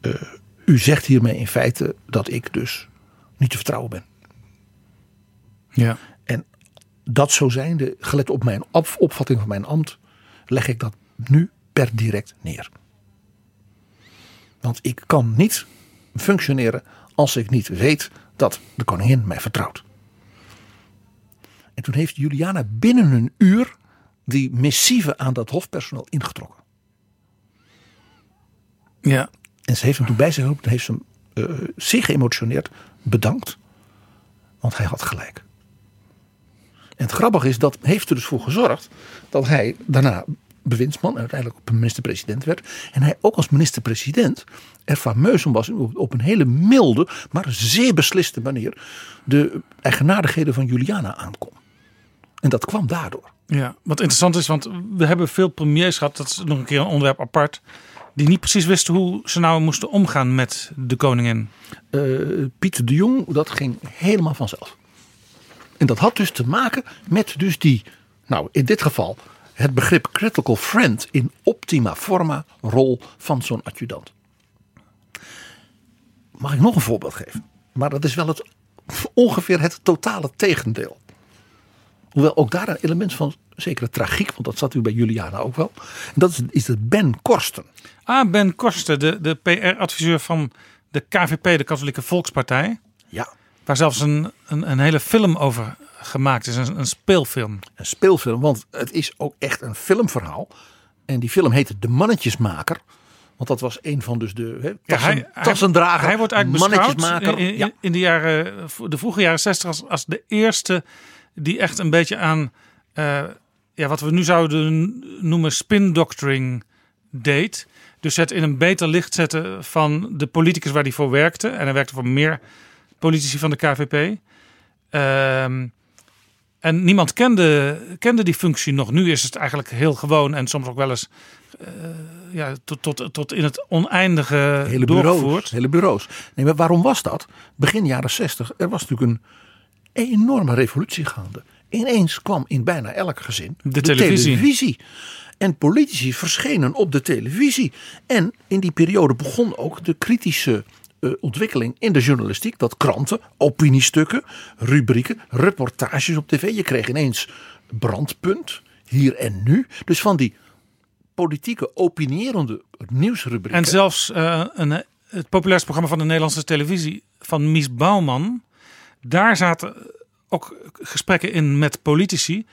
eh, u zegt hiermee in feite dat ik dus niet te vertrouwen ben. Ja. En dat zo zijnde, gelet op mijn op- opvatting van mijn ambt, leg ik dat nu per direct neer. Want ik kan niet functioneren als ik niet weet dat de koningin mij vertrouwt. En toen heeft Juliana binnen een uur die missieve aan dat hofpersoneel ingetrokken. Ja. En ze heeft hem toen bij zich geroepen en heeft ze hem eh, zeer geëmotioneerd bedankt. Want hij had gelijk. En het grappige is, dat heeft er dus voor gezorgd dat hij daarna bewindsman en uiteindelijk minister-president werd. En hij ook als minister-president er fameus om was op, op een hele milde, maar zeer besliste manier de eigenaardigheden van Juliana aankom. En dat kwam daardoor. Ja, wat interessant is, want we hebben veel premiers gehad, dat is nog een keer een onderwerp apart, die niet precies wisten hoe ze nou moesten omgaan met de koningin. Eh, Pieter de Jong, dat ging helemaal vanzelf. En dat had dus te maken met dus die Nou, in dit geval het begrip critical friend in optima forma rol van zo'n adjudant. Mag ik nog een voorbeeld geven? Maar dat is wel het, ongeveer het totale tegendeel. Hoewel ook daar een element van zekere tragiek, want dat zat u bij Juliana ook wel. En dat is, is het Ben Korsten. Ah, Ben Korsten, de, de PR-adviseur van de KVP, de Katholieke Volkspartij. Ja. Waar zelfs een, een, een hele film over gemaakt is, een, een speelfilm. Een speelfilm, want het is ook echt een filmverhaal. En die film heette De Mannetjesmaker. Want dat was een van dus de he, tassen, ja, hij, tassendrager, hij, hij wordt eigenlijk mannetjesmaker. In, in, ja. in de, jaren, de vroege jaren 60 als, als de eerste die echt een beetje aan uh, ja, wat we nu zouden noemen spin doctoring deed. Dus het in een beter licht zetten van de politicus waar hij voor werkte. En hij werkte voor meer politici van de KVP. Uh, en niemand kende, kende die functie nog. Nu is het eigenlijk heel gewoon en soms ook wel eens uh, ja, tot, tot, tot in het oneindige hele doorgevoerd. Bureaus, hele bureaus. Nee, maar waarom was dat? Begin jaren 60, er was natuurlijk een enorme revolutie gaande. Ineens kwam in bijna elk gezin de, de televisie. televisie. En politici verschenen op de televisie. En in die periode begon ook de kritische uh, ontwikkeling in de journalistiek. Dat kranten, opiniestukken, rubrieken, reportages op tv. Je kreeg ineens brandpunt, hier en nu. Dus van die politieke opinierende nieuwsrubrieken. En zelfs uh, een, het populairste programma van de Nederlandse televisie van Mies Bouwman. Daar zaten ook gesprekken in met politici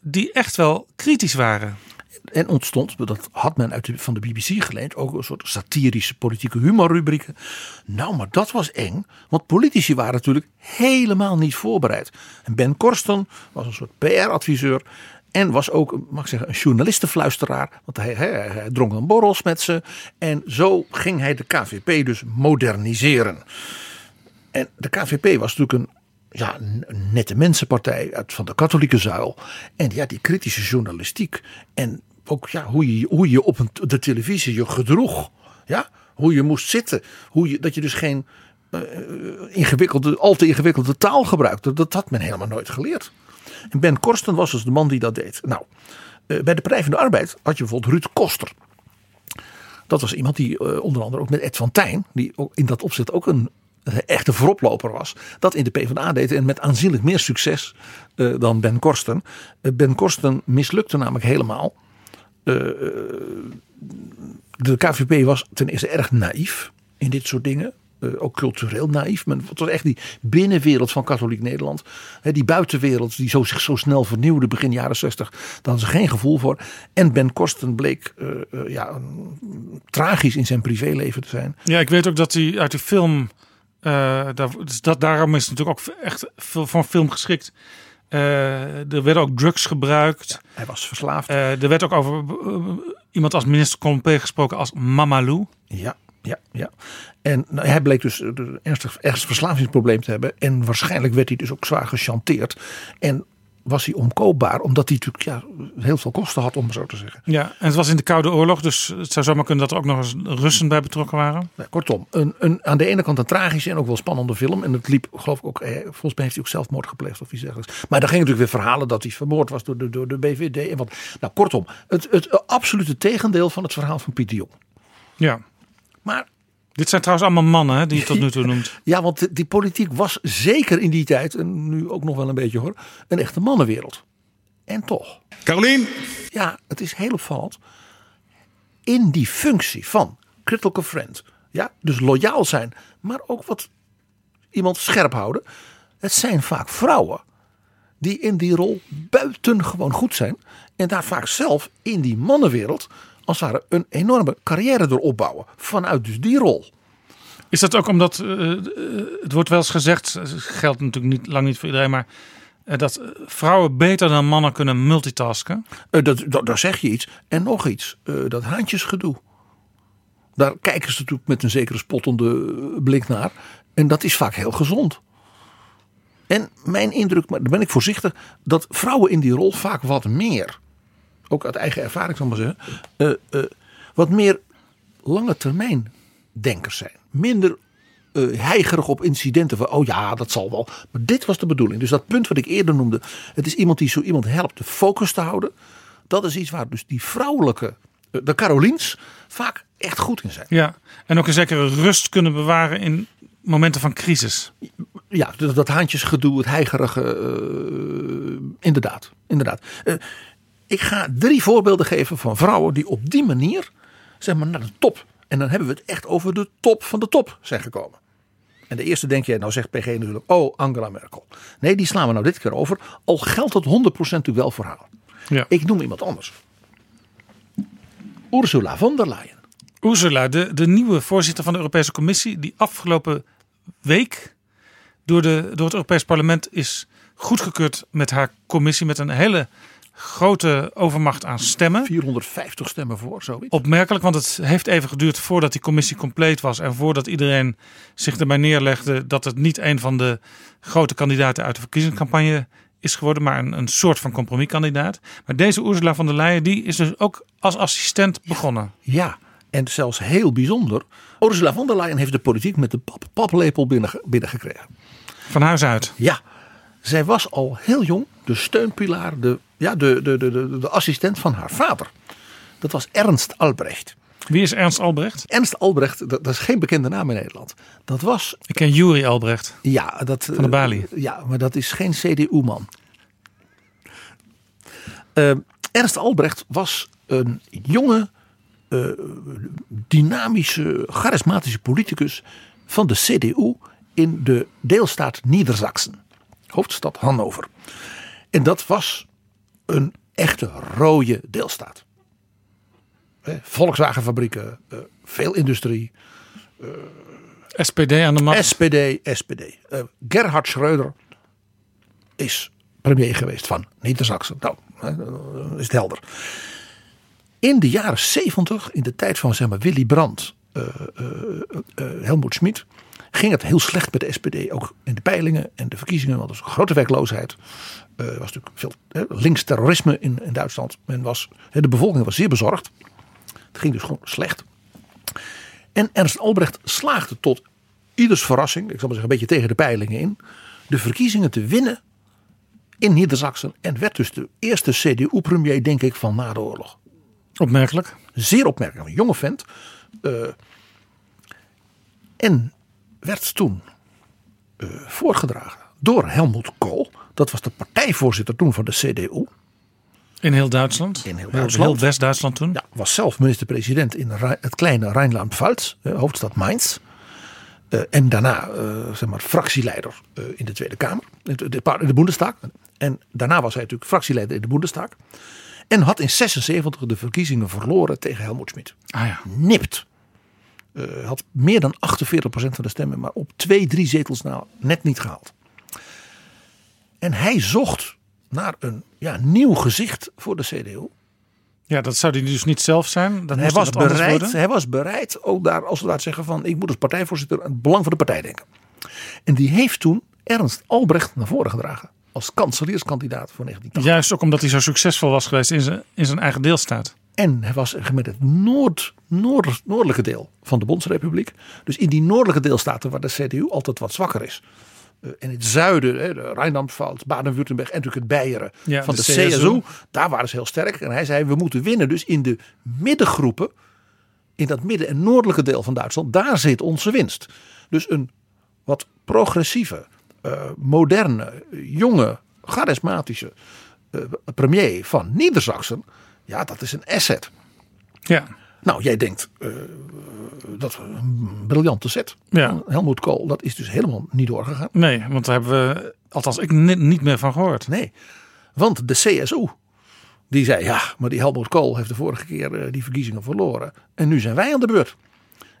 die echt wel kritisch waren. En ontstond, dat had men uit de, van de BBC geleend, ook een soort satirische politieke humorrubrieken. Nou, maar dat was eng, want politici waren natuurlijk helemaal niet voorbereid. En Ben Korsten was een soort PR-adviseur en was ook, mag ik zeggen, een journalistenfluisteraar. Want hij, hij, hij dronk dan borrels met ze. En zo ging hij de KVP dus moderniseren. En de KVP was natuurlijk een ja, nette mensenpartij uit van de katholieke zuil. En ja, die kritische journalistiek. En ook ja, hoe, je, hoe je op een, de televisie je gedroeg. Ja, hoe je moest zitten. Hoe je, dat je dus geen uh, ingewikkelde, al te ingewikkelde taal gebruikte. Dat had men helemaal nooit geleerd. En Ben Korsten was dus de man die dat deed. Nou, uh, bij de Partij van de Arbeid had je bijvoorbeeld Ruud Koster. Dat was iemand die onder andere ook met Ed van Tijn, die in dat opzet ook een echte vooroploper was, dat in de PvdA deed en met aanzienlijk meer succes uh, dan Ben Korsten. Uh, ben Korsten mislukte namelijk helemaal. Uh, de KVP was ten eerste erg naïef in dit soort dingen. ook cultureel naïef. Men, het was echt die binnenwereld van katholiek Nederland. Hè, die buitenwereld die zo, zich zo snel vernieuwde begin jaren 60. Daar hadden ze geen gevoel voor. En Ben Korsten bleek ja, tragisch in zijn privéleven te zijn. Ja, ik weet ook dat hij uit de film... Uh, daar, dus dat, daarom is het natuurlijk ook echt veel van film geschikt. Uh, er werden ook drugs gebruikt. Ja, hij was verslaafd. Uh, er werd ook over iemand als minister Colompe gesproken als Mamalou. Ja, ja, ja. En nou, hij bleek dus een ernstig, ernstig verslavingsprobleem te hebben. En waarschijnlijk werd hij dus ook zwaar gechanteerd. En was hij onkoopbaar, omdat hij natuurlijk ja, heel veel kosten had, om zo te zeggen. Ja, en het was in de Koude Oorlog, dus het zou zomaar kunnen dat er ook nog eens Russen bij betrokken waren. Kortom, een, een, aan de ene kant een tragische en ook wel spannende film. En het liep, geloof ik ook, eh, volgens mij heeft hij ook zelfmoord gepleegd of iets dergelijks. Maar dan ging natuurlijk weer verhalen dat hij vermoord was door de, door de BVD. En wat. Nou, kortom, het, het absolute tegendeel van het verhaal van Pieter Jong. Ja. Maar dit zijn trouwens allemaal mannen hè, die je tot nu toe noemt. Ja, want die politiek was zeker in die tijd, en nu ook nog wel een beetje hoor, een echte mannenwereld. En toch. Carolien! Ja, het is heel opvallend. In die functie van critical friend, ja, dus loyaal zijn, maar ook wat iemand scherp houden. Het zijn vaak vrouwen die in die rol buitengewoon goed zijn. En daar vaak zelf in die mannenwereld als het ware een enorme carrière door opbouwen. Vanuit dus die rol. Is dat ook omdat, uh, het wordt wel eens gezegd, geldt natuurlijk niet, lang niet voor iedereen, maar uh, dat vrouwen beter dan mannen kunnen multitasken? dat, dat, daar zeg je iets. En nog iets, dat haantjesgedoe. Daar kijken ze natuurlijk met een zekere spottende blik naar. En dat is vaak heel gezond. En mijn indruk, maar daar ben ik voorzichtig, dat vrouwen in die rol vaak wat meer ook uit eigen ervaring zal ik maar zeggen, uh, uh, wat meer lange termijn denkers zijn. Minder uh, heigerig op incidenten van, oh ja, dat zal wel. Maar dit was de bedoeling. Dus dat punt wat ik eerder noemde, het is iemand die zo iemand helpt de focus te houden. Dat is iets waar dus die vrouwelijke, de Caroliens, vaak echt goed in zijn. Ja, en ook een zekere rust kunnen bewaren in momenten van crisis. Ja, dat, dat haantjesgedoe, het heigerige, uh, inderdaad. inderdaad. Ik ga drie voorbeelden geven van vrouwen die op die manier, zeg maar, naar de top en dan hebben we het echt over de top van de top zijn gekomen. En de eerste denk je, nou zegt PG natuurlijk, oh Angela Merkel. Nee, die slaan we nou dit keer over. Al geldt het 100% natuurlijk wel voor haar. Ja. Ik noem iemand anders. Ursula von der Leyen. Ursula, de, de nieuwe voorzitter van de Europese Commissie, die afgelopen week door, de, door het Europees Parlement is goedgekeurd met haar commissie. Met een hele grote overmacht aan stemmen. 450 stemmen voor, zoiets. Opmerkelijk, want het heeft even geduurd voordat die commissie compleet was. En voordat iedereen zich erbij neerlegde dat het niet een van de grote kandidaten uit de verkiezingscampagne is geworden, maar een, een soort van compromiskandidaat. Maar deze Ursula von der Leyen, die is dus ook als assistent begonnen. Ja, en zelfs heel bijzonder. Ursula von der Leyen heeft de politiek met de pap paplepel binnen, binnengekregen. Van huis uit? Ja. Zij was al heel jong de steunpilaar, de, ja, de, de, de, de, assistent van haar vader. Dat was Ernst Albrecht. Wie is Ernst Albrecht? Ernst Albrecht, dat, is geen bekende naam in Nederland. Dat was. Ik ken Juri Albrecht. Ja, dat. Van de Bali. Ja, maar dat is geen CDU-man. Uh, Ernst Albrecht was een jonge, uh, dynamische, charismatische politicus van de CDU in de deelstaat Niedersachsen hoofdstad Hannover. En dat was een echte rode deelstaat. Volkswagenfabrieken, eh, veel industrie. SPD aan de macht. SPD, SPD. Uh, Gerhard Schreuder is premier geweest van Niedersachsen. Nou, is het helder. In de jaren 70, in de tijd van zeg maar, Willy Brandt, uh, Helmoet Schmid, ging het heel slecht met de SPD. Ook in de peilingen en de verkiezingen. Want er was grote werkloosheid. Er uh, was natuurlijk veel links terrorisme in, in Duitsland. Men was, de bevolking was zeer bezorgd. Het ging dus gewoon slecht. En Ernst Albrecht slaagde tot ieders verrassing. Ik zal maar zeggen een beetje tegen de peilingen in. De verkiezingen te winnen in Niedersachsen. En werd dus de eerste CDU-premier denk ik van na de oorlog. Opmerkelijk. Zeer opmerkelijk. Een jonge vent. Uh, en werd toen uh, voorgedragen door Helmut Kool. Dat was de partijvoorzitter toen van de CDU. In heel Duitsland? In heel Duitsland. Heel West-Duitsland toen? Ja, was zelf minister-president in het kleine Rijnland-Pfalz, uh, hoofdstad Mainz. Uh, en daarna zeg maar, fractieleider in de Tweede Kamer, in de Bundestag. En daarna was hij natuurlijk fractieleider in de Bundestag. En had in 76 de verkiezingen verloren tegen Helmut Schmidt. Ah ja. Nipt. Uh, had meer dan 48% van de stemmen, maar op twee, drie zetels nou net niet gehaald. En hij zocht naar een ja, nieuw gezicht voor de CDU. Ja, dat zou hij dus niet zelf zijn. Dan hij, was bereid, hij was bereid ook daar als we daar zeggen van ik moet als partijvoorzitter het belang van de partij denken. En die heeft toen Ernst Albrecht naar voren gedragen als kanselierskandidaat voor 1980. Juist ook omdat hij zo succesvol was geweest in zijn, in zijn eigen deelstaat. En hij was met het noord, noord, noordelijke deel van de Bondsrepubliek. Dus in die noordelijke deelstaten waar de CDU altijd wat zwakker is. Uh, in het zuiden, de Rijnland-Pfalz, Baden-Württemberg en natuurlijk het Beieren ja, van de, de CSU. CSU. Daar waren ze heel sterk. En hij zei we moeten winnen dus in de middengroepen. In dat midden- en noordelijke deel van Duitsland. Daar zit onze winst. Dus een wat progressieve, uh, moderne, jonge, charismatische uh, premier van Niedersachsen ja, dat is een asset. Ja. Nou, jij denkt, uh, dat een briljante set. Ja. Helmoet Kool, dat is dus helemaal niet doorgegaan. Nee, want daar hebben we, althans ik niet meer van gehoord. Nee, want de CSU, die zei, ja, maar die Helmoet Kool heeft de vorige keer uh, die verkiezingen verloren. En nu zijn wij aan de beurt.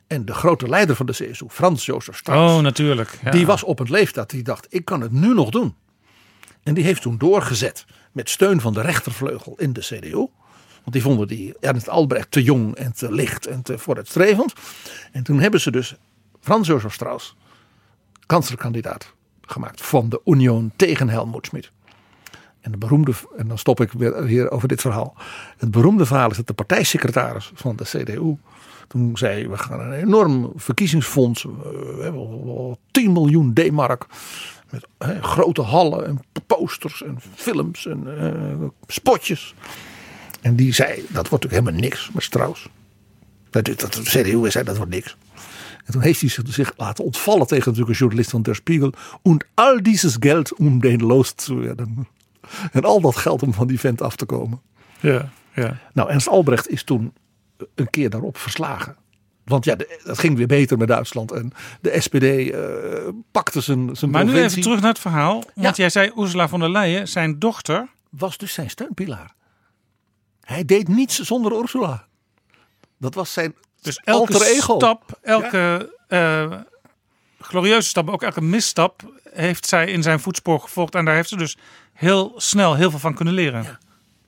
En de grote leider van de CSU, Frans Jozef Strauss. Oh, natuurlijk. Ja. Die was op het leeftijd, die dacht, ik kan het nu nog doen. En die heeft toen doorgezet met steun van de rechtervleugel in de CDU. Want die vonden die Ernst Albrecht te jong en te licht en te vooruitstrevend. En toen hebben ze dus Frans Josef Strauss kanslerkandidaat gemaakt van de Union tegen Helmut Schmidt. En de beroemde, en dan stop ik weer hier over dit verhaal. Het beroemde verhaal is dat de partijsecretaris van de CDU toen zei we gaan een enorm verkiezingsfonds. We hebben al 10 miljoen D-mark. Met grote hallen en posters en films en eh, spotjes. En die zei, dat wordt natuurlijk helemaal niks met Strauss. Dat, dat, de CDU zei, dat wordt niks. En toen heeft hij zich, laten ontvallen tegen natuurlijk een journalist van Der Spiegel. En al dieses Geld om den los te werden. En al dat geld om van die vent af te komen. Ja, ja. Nou, Ernst Albrecht is toen een keer daarop verslagen. Want ja, de- dat ging weer beter met Duitsland. En de SPD eh, pakte zijn, zijn Maar nu even terug naar het verhaal. Want jij zei Ursula von der Leyen, zijn dochter. Was dus zijn steunpilaar. Hij deed niets zonder Ursula. Dat was zijn Dus elke alter ego. stap, elke eh, glorieuze stap, ook elke misstap heeft zij in zijn voetspoor gevolgd. En daar heeft ze dus heel snel heel veel van kunnen leren.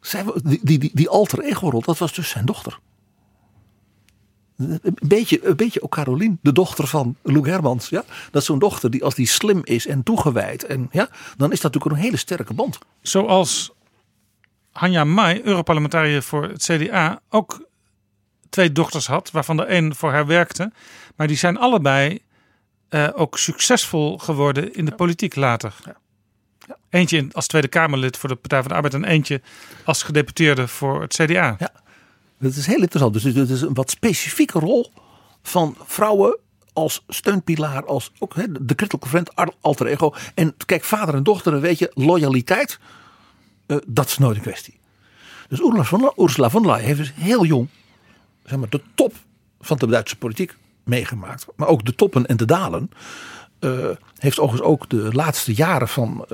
Zij, die, die, die, alter ego rol, dat was dus zijn dochter. Een beetje, een beetje ook Carolien, de dochter van Lou Hermans. Ja? Dat is zo'n dochter die als die slim is en toegewijd. En, ja, dan is dat natuurlijk een hele sterke band. Zoals Hanja Mai, Europarlementariër voor het CDA, ook twee dochters had, waarvan de een voor haar werkte. Maar die zijn allebei eh, ook succesvol geworden in de politiek later. Eentje in- als Tweede Kamerlid voor de Partij van de Arbeid en eentje als gedeputeerde voor het CDA. Ja. Dat is heel interessant. Dus het is een wat specifieke rol van vrouwen als steunpilaar, als ook hè, de critical friend, alter ego. En kijk, vader en dochter, weet je, loyaliteit, eh, dat is nooit een kwestie. Dus Ursula von, der Leyen heeft dus heel jong zeg maar, de top van de Duitse politiek meegemaakt. Maar ook de toppen en de dalen. Eh, heeft overigens ook de laatste jaren van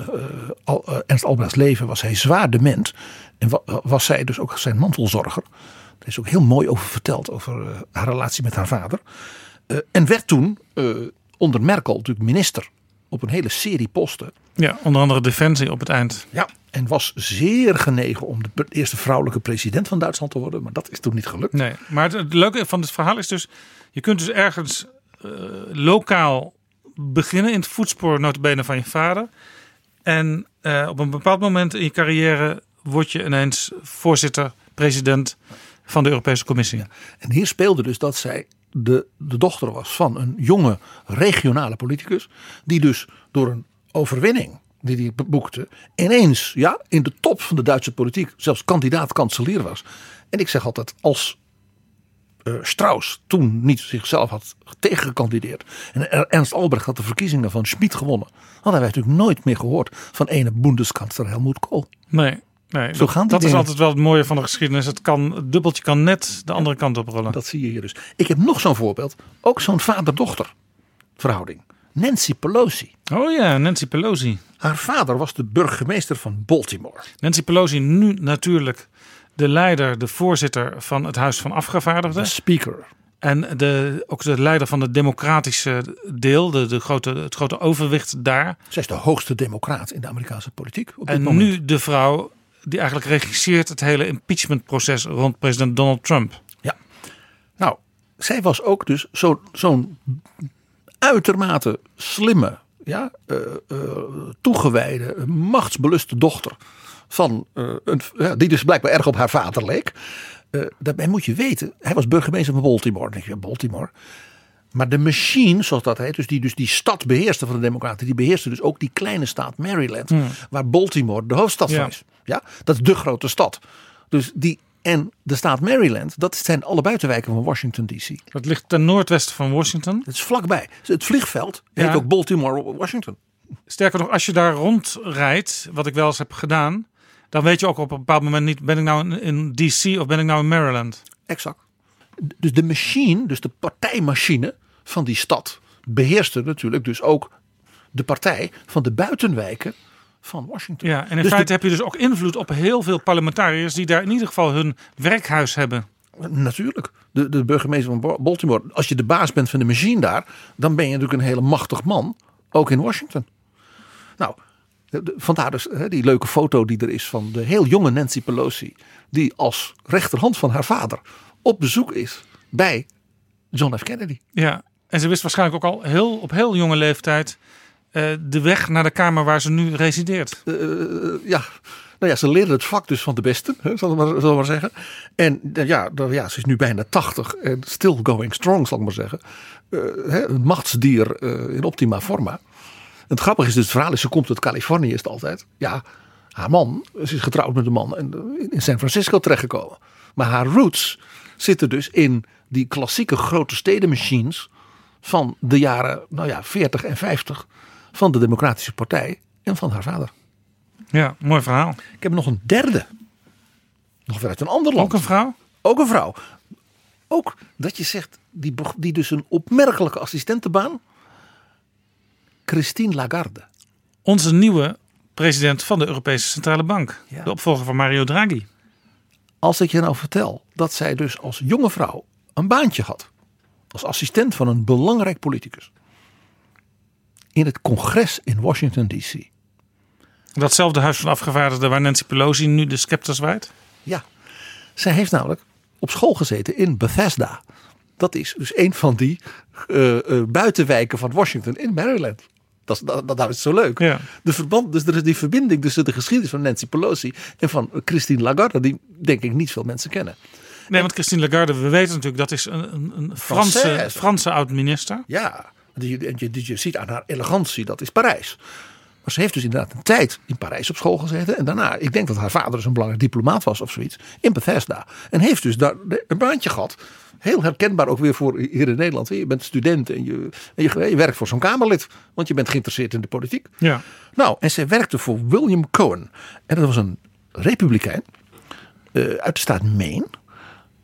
eh, Ernst Albrechts leven was hij zwaar dement. En wa- was zij dus ook zijn mantelzorger. Daar is ook heel mooi over verteld, over haar relatie met haar vader. En werd toen onder Merkel natuurlijk minister op een hele serie posten. Ja, onder andere Defensie op het eind. Ja, en was zeer genegen om de eerste vrouwelijke president van Duitsland te worden. Maar dat is toen niet gelukt. Nee, maar het, het leuke van het verhaal is dus... je kunt dus ergens eh, lokaal beginnen in het voetspoor notabene van je vader. En eh, op een bepaald moment in je carrière word je ineens voorzitter, president van de Europese Commissie. En hier speelde dus dat zij de, de dochter was van een jonge regionale politicus. Die dus door een overwinning die hij boekte. ineens ja, in de top van de Duitse politiek zelfs kandidaat-kanselier was. En ik zeg altijd als eh, Strauss toen niet zichzelf had tegengekandideerd. En Er- Ernst Albrecht had de verkiezingen van Schmid gewonnen. Hadden wij natuurlijk nooit meer gehoord van ene Bundeskansler Helmut Kohl. Nee, nee Zo gaan die dat is altijd wel het mooie van de geschiedenis. Het, kan, het dubbeltje kan net de andere kant oprollen. Dat zie je hier dus. Ik heb nog zo'n voorbeeld. Ook zo'n vader-dochter verhouding. Nancy Pelosi. Oh ja, Nancy Pelosi. Haar vader was de burgemeester van Baltimore. Nancy Pelosi nu natuurlijk de leider, de voorzitter van het Huis van Afgevaardigden. De speaker. En de, ook de leider van het democratische deel, de, de grote, het grote overwicht daar. Zij is de hoogste democraat in de Amerikaanse politiek. Op dit En moment. nu de vrouw die eigenlijk regisseert het hele impeachmentproces rond president Donald Trump. Ja. Nou, zij was ook dus zo- zo'n uitermate slimme, ja, eh, eh, toegewijde, machtsbeluste dochter. Van, eh, een, ja, die dus blijkbaar erg op haar vader leek. Daarbij moet je weten, hij was burgemeester van Baltimore. Denk je, Baltimore. Maar de machine, zoals dat heet, dus die, dus die stad beheerste van de Democraten, die beheerste dus ook die kleine staat Maryland, Hmm. waar Baltimore de hoofdstad Ja. van is. Ja, dat is de grote stad. Dus die en de staat Maryland, dat zijn alle buitenwijken van Washington D.C. Dat ligt ten noordwesten van Washington. Het is vlakbij. Het vliegveld heet Ja. ook Baltimore, Washington. Sterker nog, als je daar rondrijdt, wat ik wel eens heb gedaan, dan weet je ook op een bepaald moment niet: ben ik nou in, in DC of ben ik nou in Maryland? Exact. Dus de machine, dus de partijmachine van die stad, beheerste natuurlijk dus ook de partij van de buitenwijken van Washington. Ja, en in Dus feite de- heb je dus ook invloed op heel veel parlementariërs die daar in ieder geval hun werkhuis hebben. Natuurlijk. De, de burgemeester van Ba- Baltimore. Als je de baas bent van de machine daar, dan ben je natuurlijk een hele machtig man. Ook in Washington. Nou, vandaar dus hè, die leuke foto die er is van de heel jonge Nancy Pelosi. Die als rechterhand van haar vader op bezoek is bij John F. Kennedy. Ja, en ze wist waarschijnlijk ook al heel, op heel jonge leeftijd de weg naar de kamer waar ze nu resideert. Eh, ja, Nou ja, ze leren het vak dus van de besten, zal ik maar, maar zeggen. En eh, ja, dan- ja, ze is nu bijna 80 en still going strong, zal ik maar zeggen. Eh, hè, een machtsdier eh, in optima forma. Het grappige is dus, het verhaal is, ze komt uit Californië is het altijd. Ja, haar man, ze is getrouwd met een man en eh, in San Francisco terechtgekomen. Maar haar roots zitten dus in die klassieke grote stedenmachines van de jaren nou ja, 40 en 50 van de Democratische Partij en van haar vader. Ja, mooi verhaal. Ik heb nog een derde. Nog weer uit een ander land. Ook een vrouw? Ook een vrouw. Ook dat je zegt, die, die dus een opmerkelijke assistentenbaan. Christine Lagarde. Onze nieuwe president van de Europese Centrale Bank. De opvolger van Mario Draghi. Als ik je nou vertel dat zij dus als jonge vrouw een baantje had. Als assistent van een belangrijk politicus. In het congres in Washington DC. Datzelfde huis van afgevaardigden waar Nancy Pelosi nu de scepter zwaait. Ja, zij heeft namelijk op school gezeten in Bethesda. Dat is dus een van die eh, eh, buitenwijken van Washington in Maryland. Dat, is- dat, dat, dat is zo leuk. De verband, dus er is die verbinding tussen de geschiedenis van Nancy Pelosi en van Christine Lagarde, die denk ik niet veel mensen kennen. Nee, want Christine Lagarde, we weten natuurlijk, dat is een, een, een Franse. Franse oud-minister. Ja, en je, ziet aan haar elegantie, dat is Parijs. Maar ze heeft dus inderdaad een tijd in Parijs op school gezeten. En daarna, ik denk dat haar vader dus een belangrijk diplomaat was of zoiets. In Bethesda. En heeft dus daar een baantje gehad. Heel herkenbaar ook weer voor hier in Nederland. Je bent student en je, en je, je werkt voor zo'n Kamerlid. Want je bent geïnteresseerd in de politiek. Ja. Nou, en zij werkte voor William Cohen. En dat was een republikein eh, uit de staat Maine.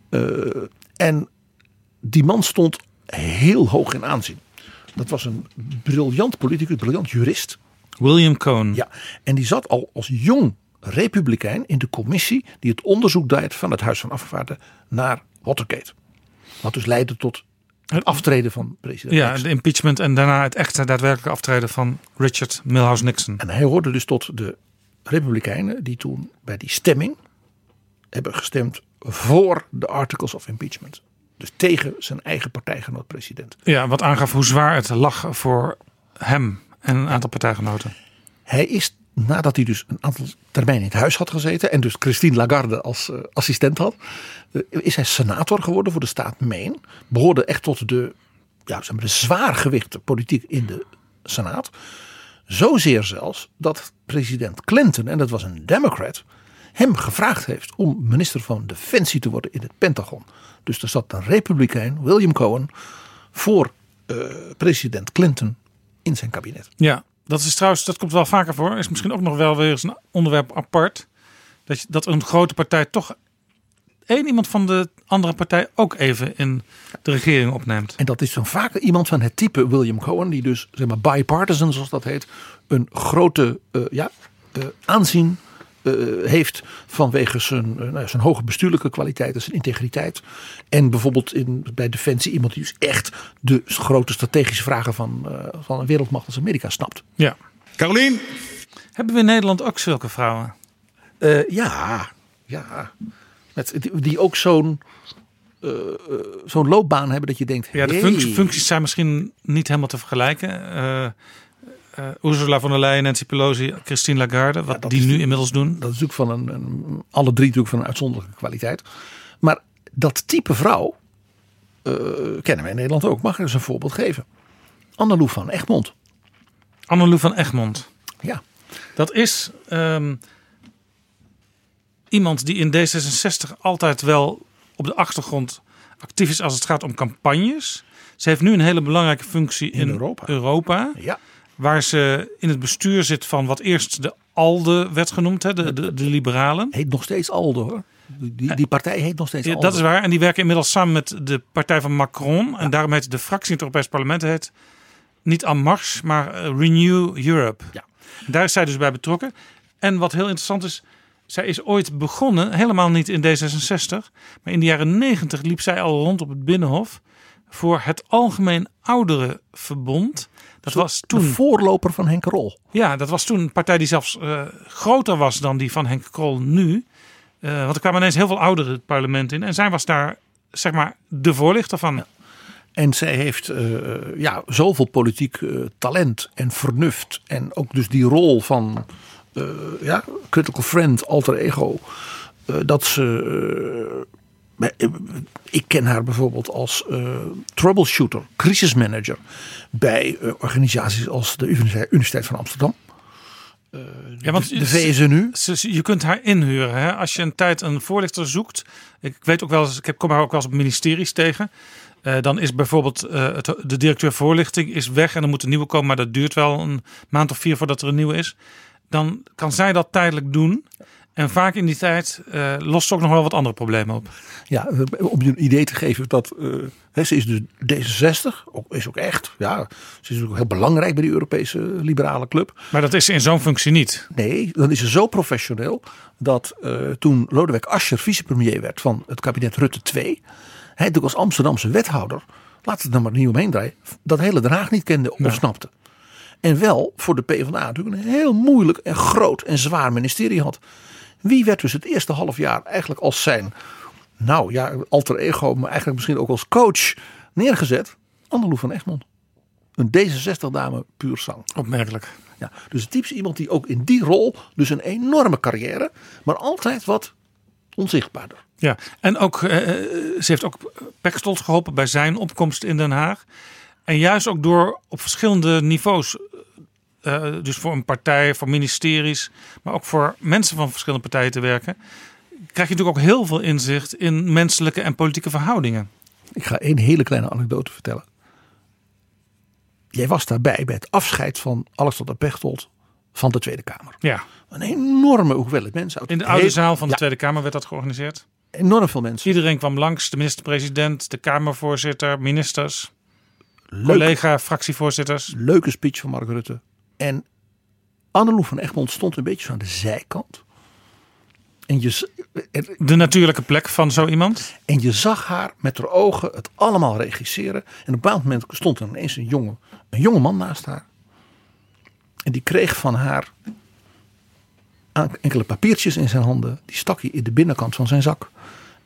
Eh, en die man stond heel hoog in aanzien. Dat was een briljant politicus, briljant jurist. William Cohen. Ja, en die zat al als jong republikein in de commissie die het onderzoek deed van het Huis van Afgevaardigden naar Watergate. Wat dus leidde tot het aftreden van president Ja, Nixon. de impeachment en daarna het echte daadwerkelijke aftreden van Richard Milhouse Nixon. En hij hoorde dus tot de Republikeinen die toen bij die stemming hebben gestemd voor de Articles of Impeachment. Dus tegen zijn eigen partijgenoot president. Ja, wat aangaf hoe zwaar het lag voor hem en een aantal partijgenoten. Hij is, nadat hij dus een aantal termijnen in het huis had gezeten. en dus Christine Lagarde als eh, assistent had. eh, is hij senator geworden voor de staat Maine. Behoorde echt tot de, ja, zeg maar, de zwaargewichte politiek in de senaat. Zozeer zelfs dat president Clinton, en dat was een democrat. Hem gevraagd heeft om minister van Defensie te worden in het Pentagon. Dus er zat een republikein, William Cohen. voor eh, president Clinton in zijn kabinet. Ja, dat is trouwens, dat komt wel vaker voor. Is misschien ook nog wel weer eens een onderwerp apart. Dat, je, dat een grote partij toch één iemand van de andere partij ook even in de regering opneemt. En dat is dan vaak iemand van het type William Cohen, die dus zeg maar bipartisan, zoals dat heet, een grote eh, ja, eh, aanzien eh, heeft vanwege zijn, eh, nou zijn hoge bestuurlijke kwaliteiten, zijn integriteit. En bijvoorbeeld in, bij Defensie iemand die dus echt de grote strategische vragen van, eh, van een wereldmacht als Amerika snapt. Ja. Carolien? Hebben we in Nederland ook zulke vrouwen? Eh, ja, ja. Met, die, die ook zo'n zo'n loopbaan hebben dat je denkt. Ja, de hey. functies, functies zijn misschien niet helemaal te vergelijken. Ursula von der Leyen, Nancy Pelosi, Christine Lagarde, wat die nu inmiddels doen. Dat is natuurlijk van een, een- alle drie natuurlijk van een uitzonderlijke kwaliteit. Maar dat type vrouw eh, kennen wij in Nederland ook. Mag ik eens een voorbeeld geven? Annelou van Egmond. Annelou van Egmond. Ja. Dat is ehm, iemand die in D66 altijd wel op de achtergrond actief is als het gaat om campagnes. Ze heeft nu een hele belangrijke functie in, Europa. Ja. Waar ze in het bestuur zit van wat eerst de ALDE werd genoemd, hè, de, de, de liberalen. Heet nog steeds ALDE hoor. Die, die partij heet nog steeds Ja, ALDE. dat is waar. En die werken inmiddels samen met de partij van Macron. En daarom heet de fractie in het Europees Parlement heet niet En Marche, maar eh, Renew Europe. Ja. Daar is zij dus bij betrokken. En wat heel interessant is, zij is ooit begonnen, helemaal niet in D66, maar in de jaren 90 liep zij al rond op het Binnenhof voor het Algemeen Ouderenverbond. Dat was toen De voorloper van Henk Rol. ja, dat was toen een partij die zelfs eh, groter was dan die van Henk Krol nu. Eh, want er kwamen ineens heel veel ouderen het parlement in. En zij was daar, zeg maar, de voorlichter van. En zij heeft eh, ja, zoveel politiek talent en vernuft. En ook dus die rol van ja, critical friend, alter ego. dat ze. Eh, ik ken haar bijvoorbeeld als eh, troubleshooter, crisismanager. bij eh, organisaties als de Universiteit van Amsterdam. Ja, want de VSNU. ze- ze- Je kunt haar inhuren. Hè? Als je een tijd een voorlichter zoekt. Ik weet ook wel eens, ik heb- kom haar ook wel eens op ministeries tegen. Dan is bijvoorbeeld het, de directeur voorlichting is weg en er moet een nieuwe komen. Maar dat duurt wel een maand of vier voordat er een nieuwe is. Dan kan zij dat tijdelijk doen. En vaak in die tijd eh, lost ze ook nog wel wat andere problemen op. Ja, om je een idee te geven dat eh, hè, ze is dus D66, ook, is ook echt. Ja, ze is ook heel belangrijk bij die Europese liberale club. Maar dat is ze in zo'n functie niet. Nee, dan is ze zo professioneel dat eh, toen Lodewijk Asscher vicepremier werd van het kabinet Rutte 2, hij natuurlijk als Amsterdamse wethouder, laat het er maar niet omheen draaien, dat hele Den Haag niet kende of Nee. snapte. En wel voor de PvdA natuurlijk een heel moeilijk en groot en zwaar ministerie had. Wie werd dus het eerste half jaar eigenlijk als zijn, nou ja, alter ego, maar eigenlijk misschien ook als coach neergezet? Anneloe van Egmond. Een D66-dame puur zang. Opmerkelijk. Ja, dus typisch iemand die ook in die rol dus een enorme carrière, maar altijd wat onzichtbaarder. Ja, en ook, eh, eh, ze heeft ook Pechtold geholpen bij zijn opkomst in Den Haag. En juist ook door op verschillende niveaus, eh, dus voor een partij, voor ministeries, maar ook voor mensen van verschillende partijen te werken, krijg je natuurlijk ook heel veel inzicht in menselijke en politieke verhoudingen. Ik ga één hele kleine anekdote vertellen. Jij was daarbij bij het afscheid van Alexander Pechtold van de Tweede Kamer. Ja. Een enorme hoeveelheid mensen. In de oude hele- zaal van de Ja, Tweede Kamer werd dat georganiseerd. Enorm veel mensen. Iedereen kwam langs, de minister-president, de Kamervoorzitter, ministers, Leuke- collega, fractievoorzitters. Leuke speech van Mark Rutte. En Anneloe van Egmond stond een beetje aan de zijkant. En je, en- De natuurlijke plek van zo iemand. En je zag haar met haar ogen het allemaal regisseren. En op een bepaald moment stond er ineens een jonge, een jonge man naast haar. En die kreeg van haar enkele papiertjes in zijn handen. Die stak hij in de binnenkant van zijn zak.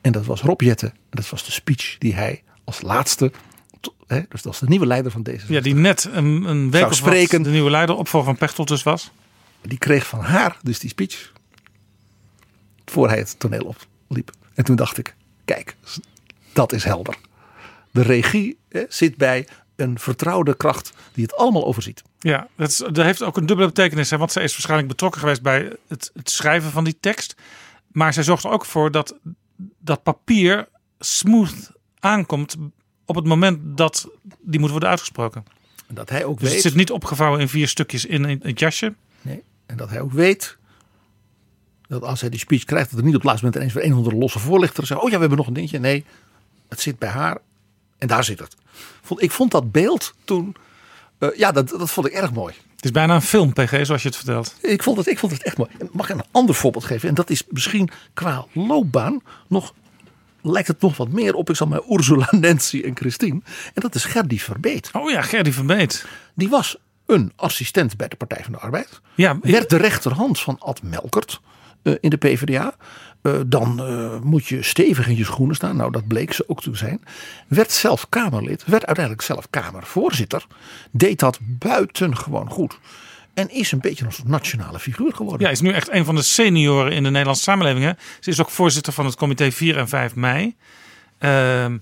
En dat was Rob Jetten. En dat was de speech die hij als laatste, hè, dus dat is de nieuwe leider van deze. Ja, die net een, een week of spreken. de nieuwe leider, opvolger van Pechtold dus was. Die kreeg van haar dus die speech. Voor hij het toneel opliep. En toen dacht ik, kijk, dat is helder. De regie hè, zit bij een vertrouwde kracht die het allemaal overziet. Ja, dat, is, dat heeft ook een dubbele betekenis. Hè, want zij is waarschijnlijk betrokken geweest bij het, het schrijven van die tekst. Maar zij zorgt er ook voor dat dat papier smooth aankomt op het moment dat die moet worden uitgesproken. En dat hij ook Dus het weet. zit niet opgevouwen in vier stukjes in een- het jasje. Nee, en dat hij ook weet. Dat als hij die speech krijgt, dat er niet op het laatste moment ineens weer een of andere losse voorlichter zegt: Oh ja, we hebben nog een dingetje. Nee, het zit bij haar. En daar zit het. Vond, ik vond dat beeld toen. eh, ja, dat, dat vond ik erg mooi. Het is bijna een film, PG, zoals je het vertelt. Ik vond het, ik vond het echt mooi. Mag ik een ander voorbeeld geven? En dat is misschien qua loopbaan nog. Lijkt het nog wat meer op, ik zal maar Ursula, Nancy en Christine. En dat is Gerdy Verbeet. Oh ja, Gerdy Verbeet. Die was een assistent bij de Partij van de Arbeid. Ja, Werd de rechterhand van Ad Melkert eh, in de PvdA. Eh, dan eh, moet je stevig in je schoenen staan. Nou, dat bleek ze ook te zijn. Werd zelf Kamerlid. Werd uiteindelijk zelf Kamervoorzitter. Deed dat buitengewoon goed. En is een beetje een soort nationale figuur geworden. Ja, is nu echt een van de senioren in de Nederlandse samenleving. Hè? Ze is ook voorzitter van het comité 4 en 5 mei. Ehm,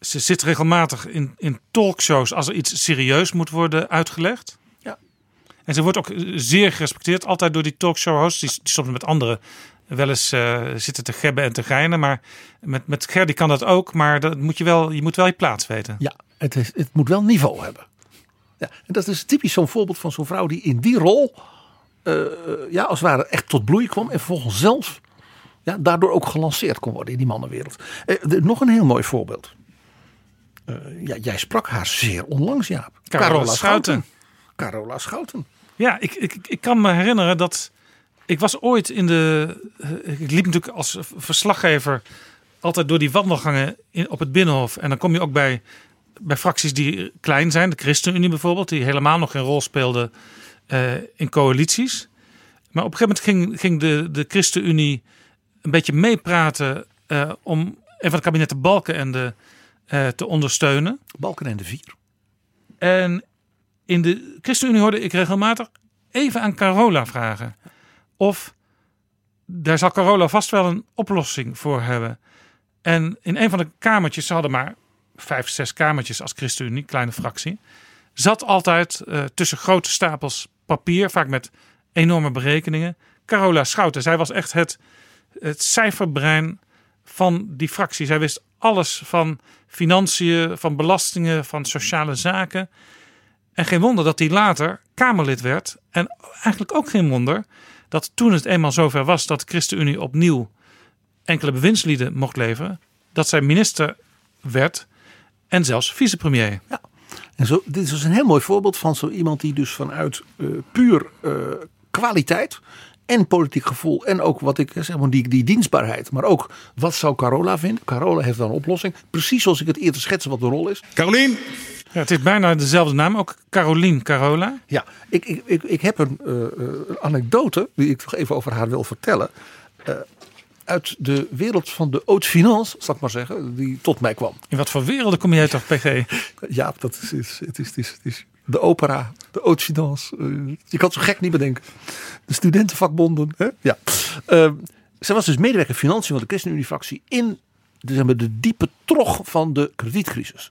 ze zit regelmatig in, in talkshows als er iets serieus moet worden uitgelegd. Ja. En ze wordt ook zeer gerespecteerd, altijd door die talkshow hosts. Die, die soms met anderen wel eens eh, zitten te gebben en te geinen. Maar met, met Gerdy kan dat ook. Maar dat moet je, wel, je moet wel je plaats weten. Ja, het, is, het moet wel niveau hebben. Ja, en dat is typisch zo'n voorbeeld van zo'n vrouw die in die rol, eh, ja, als het ware echt tot bloei kwam en vervolgens zelf ja, daardoor ook gelanceerd kon worden in die mannenwereld. Eh, de- nog een heel mooi voorbeeld. Eh, ja, jij sprak haar zeer onlangs, Jaap. Carola Schouten. Carola Schouten. Ja, ik, ik, ik kan me herinneren dat ik was ooit in de. eh, Ik liep natuurlijk als verslaggever altijd door die wandelgangen in, op het Binnenhof. En dan kom je ook bij, bij fracties die klein zijn. De ChristenUnie bijvoorbeeld, die helemaal nog geen rol speelde eh, in coalities. Maar op een gegeven moment ging, ging de, de ChristenUnie een beetje meepraten eh, om een van de kabinetten Balken en de, eh, te ondersteunen. Balken en de Vier. En in de ChristenUnie hoorde ik regelmatig even aan Carola vragen. Of daar zal Carola vast wel een oplossing voor hebben. En in een van de kamertjes, ze hadden maar vijf, zes kamertjes als ChristenUnie, kleine fractie. Zat altijd uh, tussen grote stapels papier, vaak met enorme berekeningen. Carola Schouten, zij was echt het, het cijferbrein van die fractie. Zij wist alles van financiën, van belastingen, van sociale zaken. En geen wonder dat hij later Kamerlid werd. En eigenlijk ook geen wonder dat toen het eenmaal zover was dat ChristenUnie opnieuw enkele bewindslieden mocht leveren, dat zij minister werd en zelfs vicepremier. Ja. En zo, dit is dus een heel mooi voorbeeld van zo iemand die dus vanuit uh, puur uh, kwaliteit en politiek gevoel en ook wat ik zeg maar die, die dienstbaarheid, maar ook wat zou Carola vinden? Carola heeft dan een oplossing, precies zoals ik het eerder schetste wat de rol is. Carolien. Ja, het is bijna dezelfde naam, ook Carolien Carola. Ja, ik, ik, ik, ik heb een uh, anekdote die ik nog even over haar wil vertellen. Uit de wereld van de haute finance, zal ik maar zeggen, die tot mij kwam. In wat voor werelden kom jij toch, PG? Ja, dat is, is, het is, het is, het is de opera, de haute finance. Uh, je kan het zo gek niet bedenken. De studentenvakbonden. Hè? Ja. Uh, zij was dus medewerker financiën van de ChristenUnie-fractie in de, zeg maar, de diepe trog van de kredietcrisis.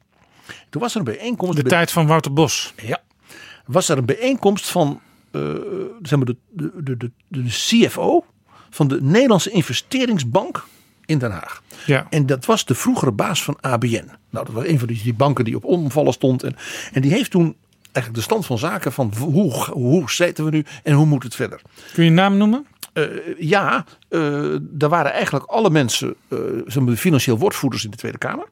Toen was er een bijeenkomst. De bij, tijd van Wouter Bos. Ja. Was er een bijeenkomst van uh, zeg maar de, de, de, de CFO van de Nederlandse investeringsbank in Den Haag. Ja. En dat was de vroegere baas van ABN. Nou, dat was een van die, die banken die op omvallen stond. En, en die heeft toen eigenlijk de stand van zaken van hoe, hoe zitten we nu en hoe moet het verder. Kun je een naam noemen? Uh, ja, uh, er waren eigenlijk alle mensen, uh, financieel woordvoerders in de Tweede Kamer.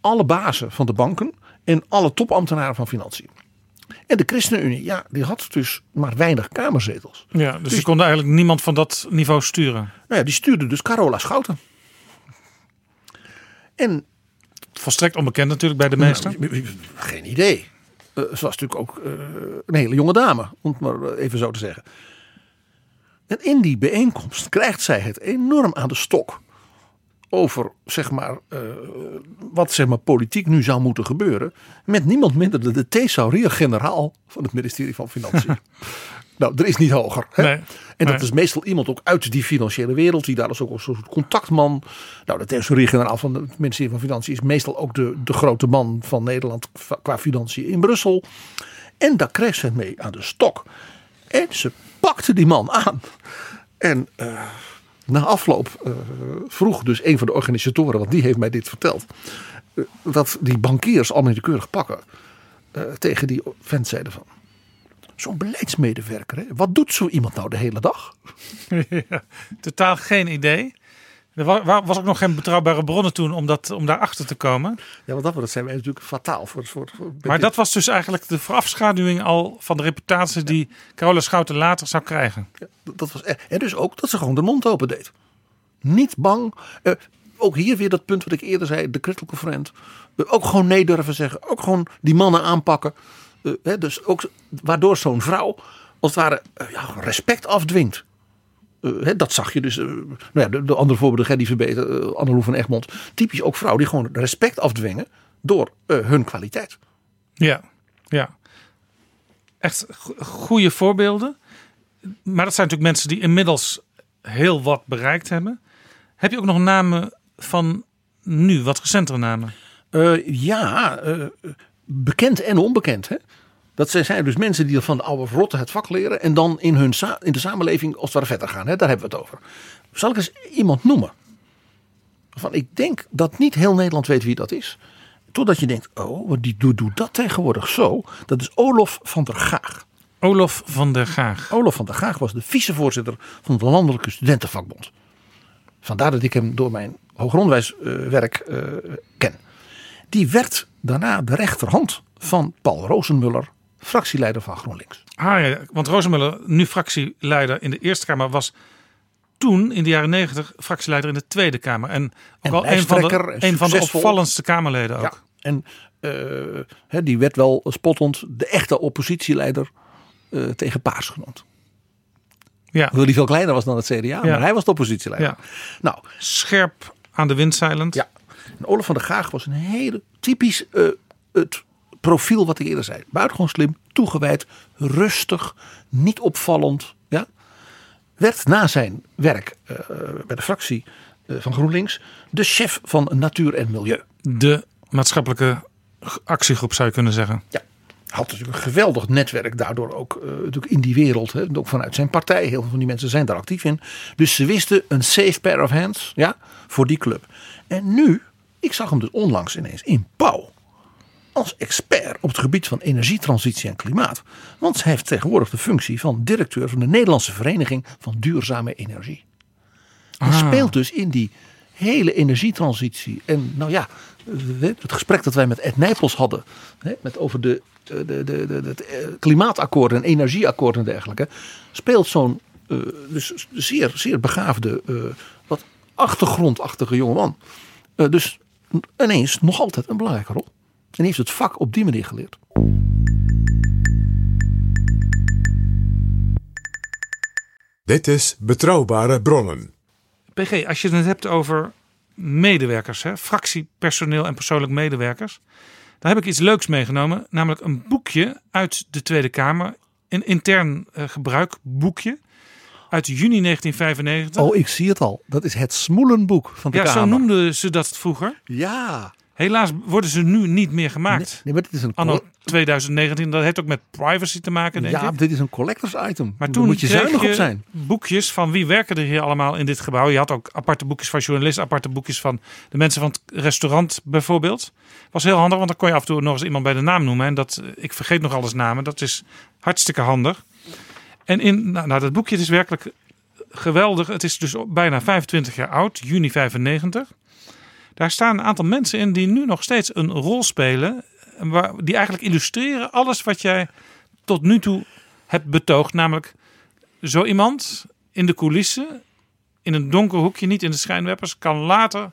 Alle bazen van de banken en alle topambtenaren van financiën. En de ChristenUnie, ja, die had dus maar weinig kamerzetels. Ja, dus, dus die konden eigenlijk niemand van dat niveau sturen. Nou ja, die stuurde dus Carola Schouten. En volstrekt onbekend natuurlijk bij de meesten. Nou, geen idee. Uh, ze was natuurlijk ook uh, een hele jonge dame, om het maar even zo te zeggen. En in die bijeenkomst krijgt zij het enorm aan de stok over zeg maar, uh, wat zeg maar, politiek nu zou moeten gebeuren. Met niemand minder dan de thesaurier-generaal van het ministerie van Financiën. nou, er is niet hoger. Hè? Nee, en dat nee. is meestal iemand ook uit die financiële wereld. Die daar is ook een soort contactman. Nou, de thesaurier-generaal van het ministerie van Financiën is meestal ook de, de grote man van Nederland qua financiën in Brussel. En daar kreeg ze mee aan de stok. En ze pakte die man aan. En... Uh, na afloop uh, vroeg dus een van de organisatoren, want die heeft mij dit verteld, uh, dat die bankiers allemaal in de keurig pakken uh, tegen die vent zeiden van. Zo'n beleidsmedewerker, wat doet zo iemand nou de hele dag? Totaal geen idee. Er was ook nog geen betrouwbare bronnen toen om, dat, om daarachter te komen. Ja, want dat, dat zijn wij natuurlijk fataal voor. voor, voor maar dat was dus eigenlijk de voorafschaduwing al van de reputatie ja. die Carola Schouten later zou krijgen. Ja, dat was, en dus ook dat ze gewoon de mond open deed. Niet bang. Uh, ook hier weer dat punt wat ik eerder zei, de critical friend. Uh, ook gewoon nee durven zeggen. Ook gewoon die mannen aanpakken. Uh, hè, dus ook waardoor zo'n vrouw als het ware ja, respect afdwingt. Uh, dat zag je dus. Uh, nou ja, de, de, andere voorbeelden, Gerdy Verbeter, uh, Anneloe van Egmond. Typisch ook vrouwen die gewoon respect afdwingen door hun kwaliteit. Ja, ja. Echt goede voorbeelden. Maar dat zijn natuurlijk mensen die inmiddels heel wat bereikt hebben. Heb je ook nog namen van nu, wat recentere namen? ja, bekend en onbekend. Hè? Dat zijn dus mensen die van de oude rotte het vak leren en dan in, hun in de samenleving als het ware verder gaan. Hè? Daar hebben we het over. Zal ik eens iemand noemen? Van, ik denk dat niet heel Nederland weet wie dat is. Totdat je denkt, oh, die doet, dat tegenwoordig zo. Dat is Olof van der Gaag. Olof van der Gaag. Olof van der Gaag was de vicevoorzitter van de Landelijke Studentenvakbond. Vandaar dat ik hem door mijn hoogonderwijswerk uh, uh, ken. Die werd daarna de rechterhand van Paul Rozenmuller fractieleider van GroenLinks. Ah ja, want Rozenmuller, nu fractieleider in de Eerste Kamer, was toen in de jaren negentig fractieleider in de Tweede Kamer. En ook en al een van, de, een van de opvallendste Kamerleden ook. Ja, en uh, die werd wel spottend de echte oppositieleider uh, tegen Paars genoemd. Ja. Hoewel die veel kleiner was dan het CDA, ja. maar hij was de oppositieleider. Ja. Nou, Scherp aan de wind zeilend. Ja. En Olaf van der Gaag was een hele typisch uh, het profiel wat ik eerder zei. Buitengewoon slim, toegewijd, rustig, niet opvallend. Ja? werd na zijn werk eh, bij de fractie eh, van GroenLinks de chef van Natuur en Milieu. De maatschappelijke actiegroep zou je kunnen zeggen. Ja. Had natuurlijk een geweldig netwerk daardoor ook uh, natuurlijk in die wereld. Hè, ook vanuit zijn partij. Heel veel van die mensen zijn daar actief in. Dus ze wisten een safe pair of hands ja, voor die club. En nu, ik zag hem dus onlangs ineens in Pauw. Als expert op het gebied van energietransitie en klimaat. Want hij heeft tegenwoordig de functie van directeur van de Nederlandse Vereniging van Duurzame Energie. Hij Ah. speelt dus in die hele energietransitie. En nou ja, het gesprek dat wij met Ed Nijpels hadden. Hè, met over de, de, de, de, de, het eh, klimaatakkoord en energieakkoord en dergelijke. Speelt zo'n eh, dus zeer, zeer begaafde, eh, wat achtergrondachtige jongeman. Eh, dus ineens nog altijd een belangrijke rol. En heeft het vak op die manier geleerd. Dit is Betrouwbare Bronnen. PG, als je het hebt over medewerkers, hè, fractiepersoneel en persoonlijk medewerkers. Daar heb ik iets leuks meegenomen, namelijk een boekje uit de Tweede Kamer. Een intern eh, gebruikboekje uit juni 1995. Oh, ik zie het al. Dat is het Smoelenboek van de ja, Kamer. zo noemden ze dat vroeger. Ja. Helaas worden ze nu niet meer gemaakt. Nee, maar dit is een Anno 2019, dat heeft ook met privacy te maken, denk Ja, ik. dit is een collectors item. Maar toen moet je kreeg zuinig je op zijn. boekjes van wie werken er hier allemaal in dit gebouw. Je had ook aparte boekjes van journalisten, aparte boekjes van de mensen van het restaurant bijvoorbeeld. Was heel handig, want dan kon je af en toe nog eens iemand bij de naam noemen. En dat, ik vergeet nog alles namen, dat is hartstikke handig. En in, nou, nou, dat boekje is werkelijk geweldig. Het is dus bijna 25 jaar oud, juni 95. Daar staan een aantal mensen in die nu nog steeds een rol spelen. en Waar, die eigenlijk illustreren alles wat jij tot nu toe hebt betoogd. Namelijk zo iemand in de coulissen, in een donker hoekje, niet in de schijnwerpers, kan later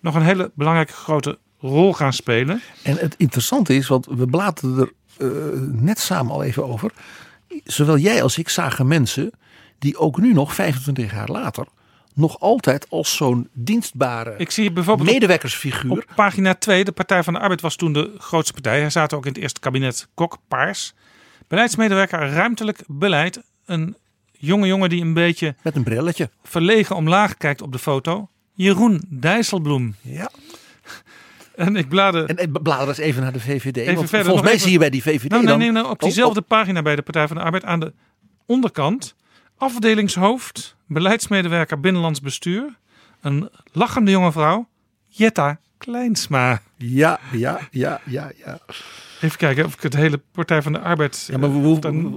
nog een hele belangrijke grote rol gaan spelen. En het interessante is, want we bladeren er eh, net samen al even over. Zowel jij als ik zagen mensen die ook nu nog 25 jaar later nog altijd als zo'n dienstbare Ik zie bijvoorbeeld medewerkersfiguur. Op pagina 2, de Partij van de Arbeid was toen de grootste partij. Hij zat ook in het eerste kabinet Kok, Paars. Beleidsmedewerker ruimtelijk beleid. Een jonge jongen die een beetje met een brilletje verlegen omlaag kijkt op de foto. Jeroen Dijsselbloem. Ja. En ik blader. En, en blader eens even naar de VVD. Even want verder, volgens mij even- zie je bij die VVD Nou, nee, dan... nee, nou, op Oh, diezelfde pagina bij de Partij van de Arbeid aan de onderkant. Afdelingshoofd, beleidsmedewerker Binnenlands Bestuur. Een lachende jonge vrouw, Jetta Kleinsma. Ja, ja, ja, ja, ja. Even kijken of ik het hele Partij van de Arbeid... Ja, maar we hoeven,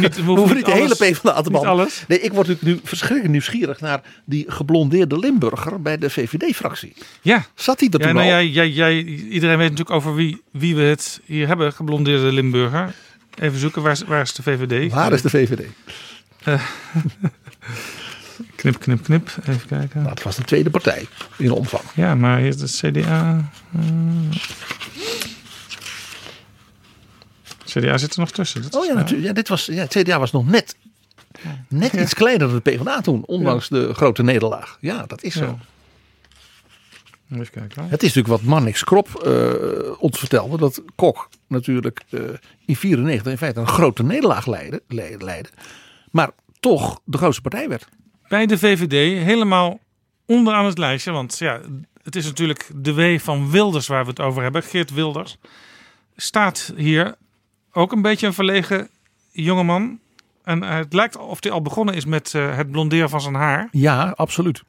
niet, we we hoeven niet de hele te niet behandelen. alles. Nee, ik word natuurlijk nu verschrikkelijk nieuwsgierig naar die geblondeerde Limburger bij de VVD-fractie. Ja. Zat hij er Ja, toen nou, al? jij, jij, jij, iedereen weet natuurlijk over wie, wie we het hier hebben, geblondeerde Limburger. Even zoeken, waar is, waar is de VVD? Waar is de VVD? Eh, knip, knip, knip. Even kijken. Nou, het was de tweede partij in omvang. Ja, maar hier is het CDA. eh. CDA zit er nog tussen. Dat Oh ja, eh, natuurlijk. Ja, dit was, ja, het CDA was nog net, net iets kleiner dan de PvdA toen, ondanks de grote nederlaag. Ja, dat is zo. Even kijken. hoor. Het is natuurlijk wat Mannix Krop eh, ons vertelde. Dat Kok natuurlijk in 94 in feite een grote nederlaag leidde, le- leidde. Maar toch de grootste partij werd. Bij de VVD helemaal onderaan het lijstje. Want ja, het is natuurlijk de W van Wilders waar we het over hebben. Geert Wilders. Staat hier ook een beetje een verlegen jongeman. En eh, het lijkt of hij al begonnen is met eh, het blonderen van zijn haar. Ja, absoluut.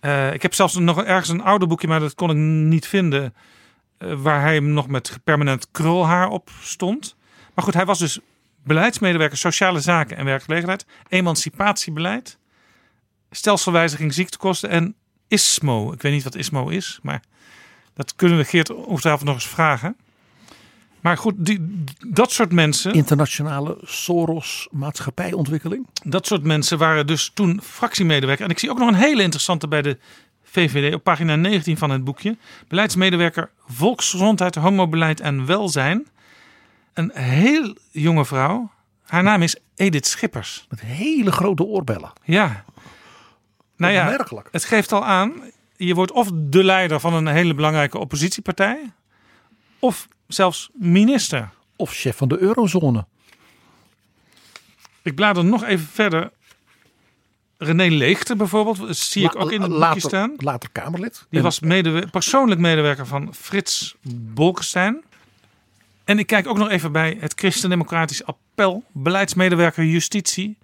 Eh, ik heb zelfs nog ergens een oude boekje, maar dat kon ik niet vinden. waar hij nog met permanent krulhaar op stond. Maar goed, hij was dus beleidsmedewerker sociale zaken en werkgelegenheid. Emancipatiebeleid. Stelselwijziging ziektekosten en ISMO. Ik weet niet wat ISMO is, maar dat kunnen we Geert ongetwijfeld nog eens vragen. Maar goed, die, dat soort mensen. Internationale Soros maatschappijontwikkeling. Dat soort mensen waren dus toen fractiemedewerker. En ik zie ook nog een hele interessante bij de VVD op pagina 19 van het boekje. Beleidsmedewerker Volksgezondheid, Homobeleid en Welzijn. Een heel jonge vrouw. Haar naam is Edith Schippers. Met hele grote oorbellen. Ja. Nou ja, het geeft al aan. Je wordt of de leider van een hele belangrijke oppositiepartij. Of zelfs minister. Of chef van de eurozone. Ik blader nog even verder René Leegte bijvoorbeeld, zie ik La- ook in het later, boekje staan. Later Kamerlid. Die En- was persoonlijk medewerker van Frits Bolkestein. En ik kijk ook nog even bij het Christendemocratisch Appel. Beleidsmedewerker Justitie.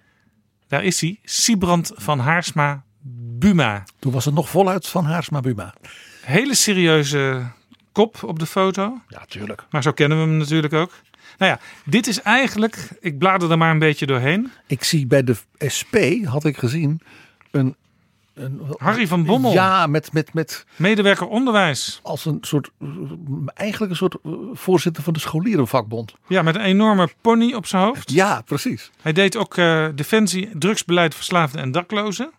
Daar is hij. Siebrand van Haarsma Buma. Toen was het nog voluit van Haarsma Buma. Hele serieuze kop op de foto. Ja, tuurlijk. Maar zo kennen we hem natuurlijk ook. Nou ja, dit is eigenlijk... Ik blader er maar een beetje doorheen. Ik zie bij de SP, had ik gezien, een... een Harry van Bommel. Ja, met, met, met... Medewerker onderwijs. Als een soort, eigenlijk een soort eh, voorzitter van de scholierenvakbond. Ja, met een enorme pony op zijn hoofd. Ja, precies. Hij deed ook eh, defensie, drugsbeleid, verslaafden en daklozen.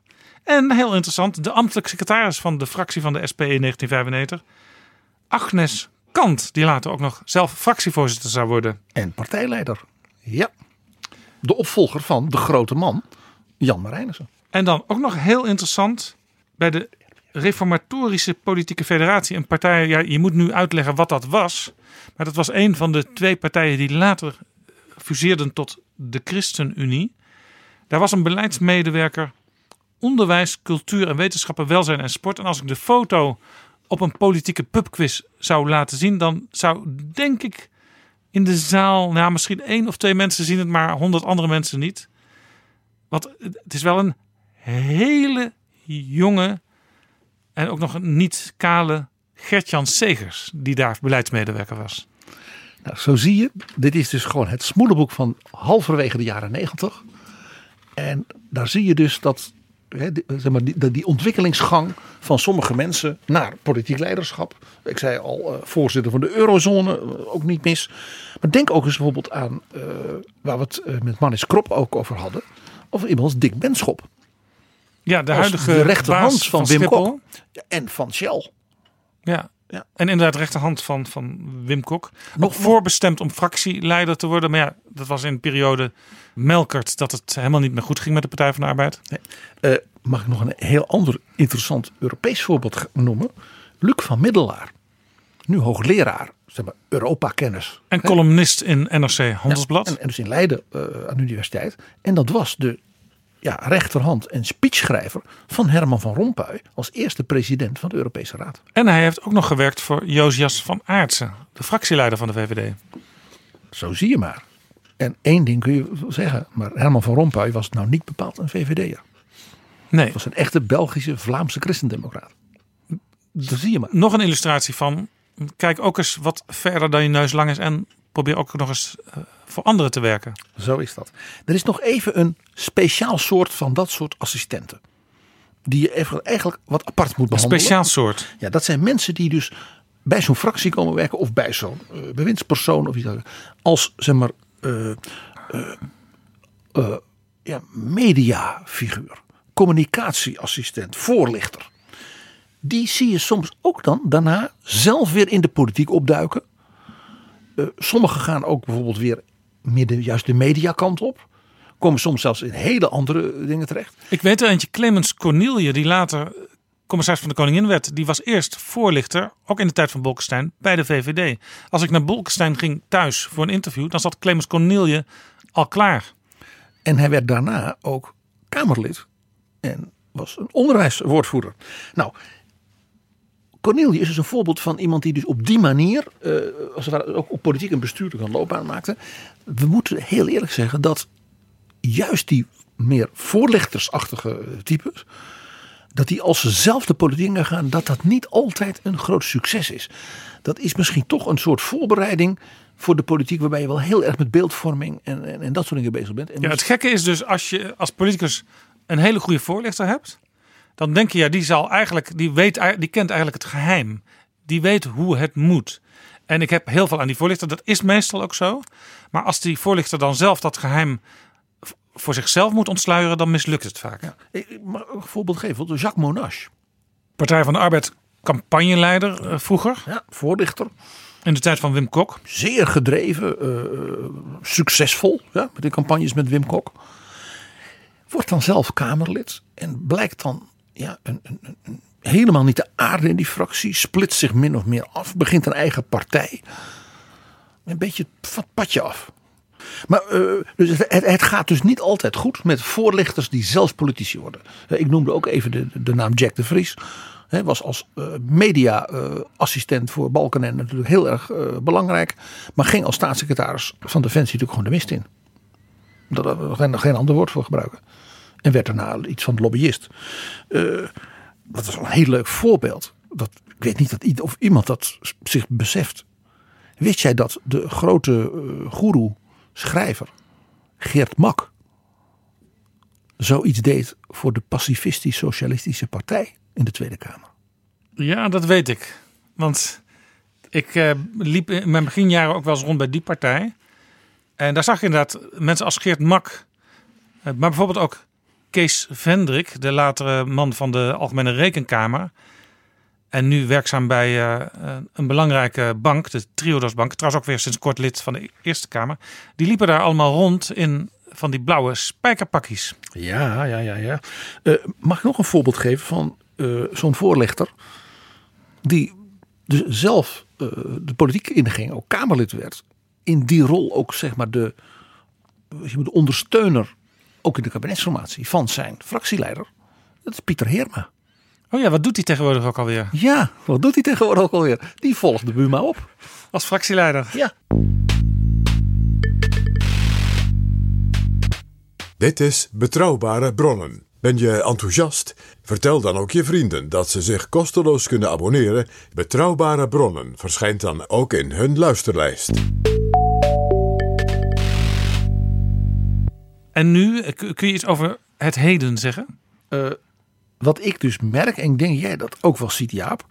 En heel interessant, de ambtelijk secretaris van de fractie van de SP in 1995, Agnes Kant, die later ook nog zelf fractievoorzitter zou worden. En partijleider. Ja. De opvolger van de grote man, Jan Marijnissen. En dan ook nog heel interessant, bij de Reformatorische Politieke Federatie, een partij, ja, je moet nu uitleggen wat dat was. Maar dat was een van de twee partijen die later fuseerden tot de ChristenUnie. Daar was een beleidsmedewerker onderwijs, cultuur en wetenschappen, welzijn en sport. En als ik de foto op een politieke pubquiz zou laten zien, dan zou denk ik in de zaal, nou misschien één of twee mensen zien het, maar honderd andere mensen niet. Want het is wel een hele jonge en ook nog niet kale Gertjan Segers die daar beleidsmedewerker was. Nou, zo zie je, dit is dus gewoon het smoelenboek van halverwege de jaren negentig. En daar zie je dus dat die, zeg maar, die, die ontwikkelingsgang van sommige mensen naar politiek leiderschap. Ik zei al, eh, voorzitter van de eurozone, eh, ook niet mis. Maar denk ook eens bijvoorbeeld aan, eh, waar we het met Manis Krop ook over hadden. Over iemand als Dick Benschop. Ja, de huidige de rechterhand van, Wim. Kok. En van Shell. Ja. Ja. En inderdaad rechterhand van, van Wim Kok. Nog voorbestemd om fractieleider te worden. Maar ja, dat was in een periode melkert dat het helemaal niet meer goed ging met de Partij van de Arbeid. Eh, mag ik nog een heel ander interessant Europees voorbeeld noemen? Luc van Middelaar. Nu hoogleraar, zeg maar, Europa-kennis. En columnist in NRC Handelsblad. Ja, en, en dus in Leiden eh, aan de universiteit. En dat was de ja, rechterhand en speechschrijver van Herman van Rompuy als eerste president van de Europese Raad. En hij heeft ook nog gewerkt voor Josias van Aartsen, de fractieleider van de VVD. Zo zie je maar. En één ding kun je zeggen, maar Herman van Rompuy was nou niet bepaald een VVD'er. Nee. Het was een echte Belgische Vlaamse christendemocraat. Dat zie je maar. Nog een illustratie van, kijk ook eens wat verder dan je neus lang is en probeer ook nog eens eh, voor anderen te werken. Zo is dat. Er is nog even een speciaal soort van dat soort assistenten. Die je even eigenlijk wat apart moet Een behandelen. speciaal soort. Ja, dat zijn mensen die dus bij zo'n fractie komen werken of bij zo'n eh, bewindspersoon of iets. Als zeg maar eh, eh, ja, mediafiguur, communicatieassistent, voorlichter. Die zie je soms ook dan daarna zelf weer in de politiek opduiken. Eh, sommigen gaan ook bijvoorbeeld weer de, juist de mediakant op. Komen soms zelfs in hele andere dingen terecht. Ik weet er eentje, Clemens Cornelie, die later commissaris van de Koningin werd. Die was eerst voorlichter, ook in de tijd van Bolkestein, bij de VVD. Als ik naar Bolkestein ging thuis voor een interview, dan zat Clemens Cornelie al klaar. En hij werd daarna ook Kamerlid. En was een onderwijswoordvoerder. Nou, Cornelie is dus een voorbeeld van iemand die dus op die manier, eh, als het ware, ook op politiek en bestuurlijk een loopbaan maakte. We moeten heel eerlijk zeggen dat juist die meer voorlichtersachtige types, dat die als ze zelf de politiek gaan, dat dat niet altijd een groot succes is. Dat is misschien toch een soort voorbereiding voor de politiek, waarbij je wel heel erg met beeldvorming en, en, en dat soort dingen bezig bent. En Ja, het gekke is dus als je als politicus een hele goede voorlichter hebt, dan denk je ja, die zal eigenlijk, die weet, die kent eigenlijk het geheim. Die weet hoe het moet. En ik heb heel veel aan die voorlichter, dat is meestal ook zo. Maar als die voorlichter dan zelf dat geheim voor zichzelf moet ontsluieren, dan mislukt het vaak. Mag ook een voorbeeld geven. Jacques Monash. Partij van de Arbeid campagneleider eh, vroeger. Ja, voorlichter. In de tijd van Wim Kok. Zeer gedreven, eh, succesvol ja, met de campagnes met Wim Kok. Wordt dan zelf Kamerlid en blijkt dan ja, een, een, helemaal niet te aarde in die fractie. Splitst zich min of meer af, begint een eigen partij. Een beetje van het padje af. Maar uh, dus het, het, gaat dus niet altijd goed met voorlichters die zelfs politici worden. Ik noemde ook even de, de naam Jack de Vries. Hij was als uh, media-assistent voor Balkenende natuurlijk heel erg uh, belangrijk. Maar ging als staatssecretaris van Defensie natuurlijk gewoon de mist in. Daar er geen ander woord voor gebruiken. En werd daarna iets van lobbyist. Uh, dat is een heel leuk voorbeeld. Dat, ik weet niet dat, of iemand dat zich beseft. Wist jij dat de grote uh, goeroe, schrijver Geert Mak zoiets deed voor de pacifistisch-socialistische partij in de Tweede Kamer? Ja, dat weet ik. Want ik uh, liep in mijn beginjaren ook wel eens rond bij die partij. En daar zag je inderdaad mensen als Geert Mak, maar bijvoorbeeld ook Kees Vendrik, de latere man van de Algemene Rekenkamer. En nu werkzaam bij uh, een belangrijke bank, de Triodos Bank. Trouwens ook weer sinds kort lid van de Eerste Kamer. Die liepen daar allemaal rond in van die blauwe spijkerpakjes. Ja, ja, ja. ja. Uh, mag ik nog een voorbeeld geven van zo'n voorlichter. Die dus zelf de politiek inging, ook Kamerlid werd. In die rol ook zeg maar de, de ondersteuner ook in de kabinetsformatie, van zijn fractieleider. Dat is Pieter Heerma. Oh ja, wat doet hij tegenwoordig ook alweer? Ja, wat doet hij tegenwoordig ook alweer? Die volgt de Buma op. Als fractieleider? Ja. Dit is Betrouwbare Bronnen. Ben je enthousiast? Vertel dan ook je vrienden dat ze zich kosteloos kunnen abonneren. Betrouwbare Bronnen verschijnt dan ook in hun luisterlijst. En nu, kun je iets over het heden zeggen? Uh, wat ik dus merk, en ik denk jij dat ook wel ziet Jaap.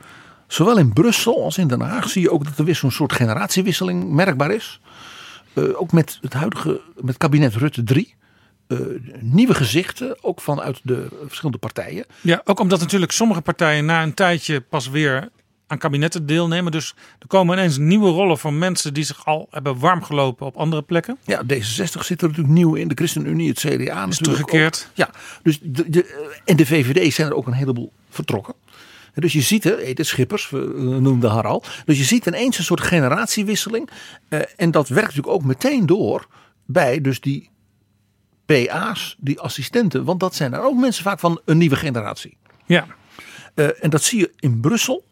Zowel in Brussel als in Den Haag zie je ook dat er weer zo'n soort generatiewisseling merkbaar is. Uh, ook met het huidige met kabinet Rutte 3. Uh, nieuwe gezichten, ook vanuit de verschillende partijen. Ja, ook omdat natuurlijk sommige partijen na een tijdje pas weer aan kabinetten deelnemen. Dus er komen ineens nieuwe rollen van mensen die zich al hebben warm gelopen op andere plekken. Ja, D66 zit er natuurlijk nieuw in. De ChristenUnie, het CDA is teruggekeerd. Ook. Ja, dus de, de, en de VVD zijn er ook een heleboel vertrokken. Dus je ziet, de Schippers, we noemden haar al. Dus je ziet ineens een soort generatiewisseling. Uh, en dat werkt natuurlijk ook meteen door bij dus die PA's, die assistenten. Want dat zijn er ook mensen vaak van een nieuwe generatie. Ja. Uh, en dat zie je in Brussel.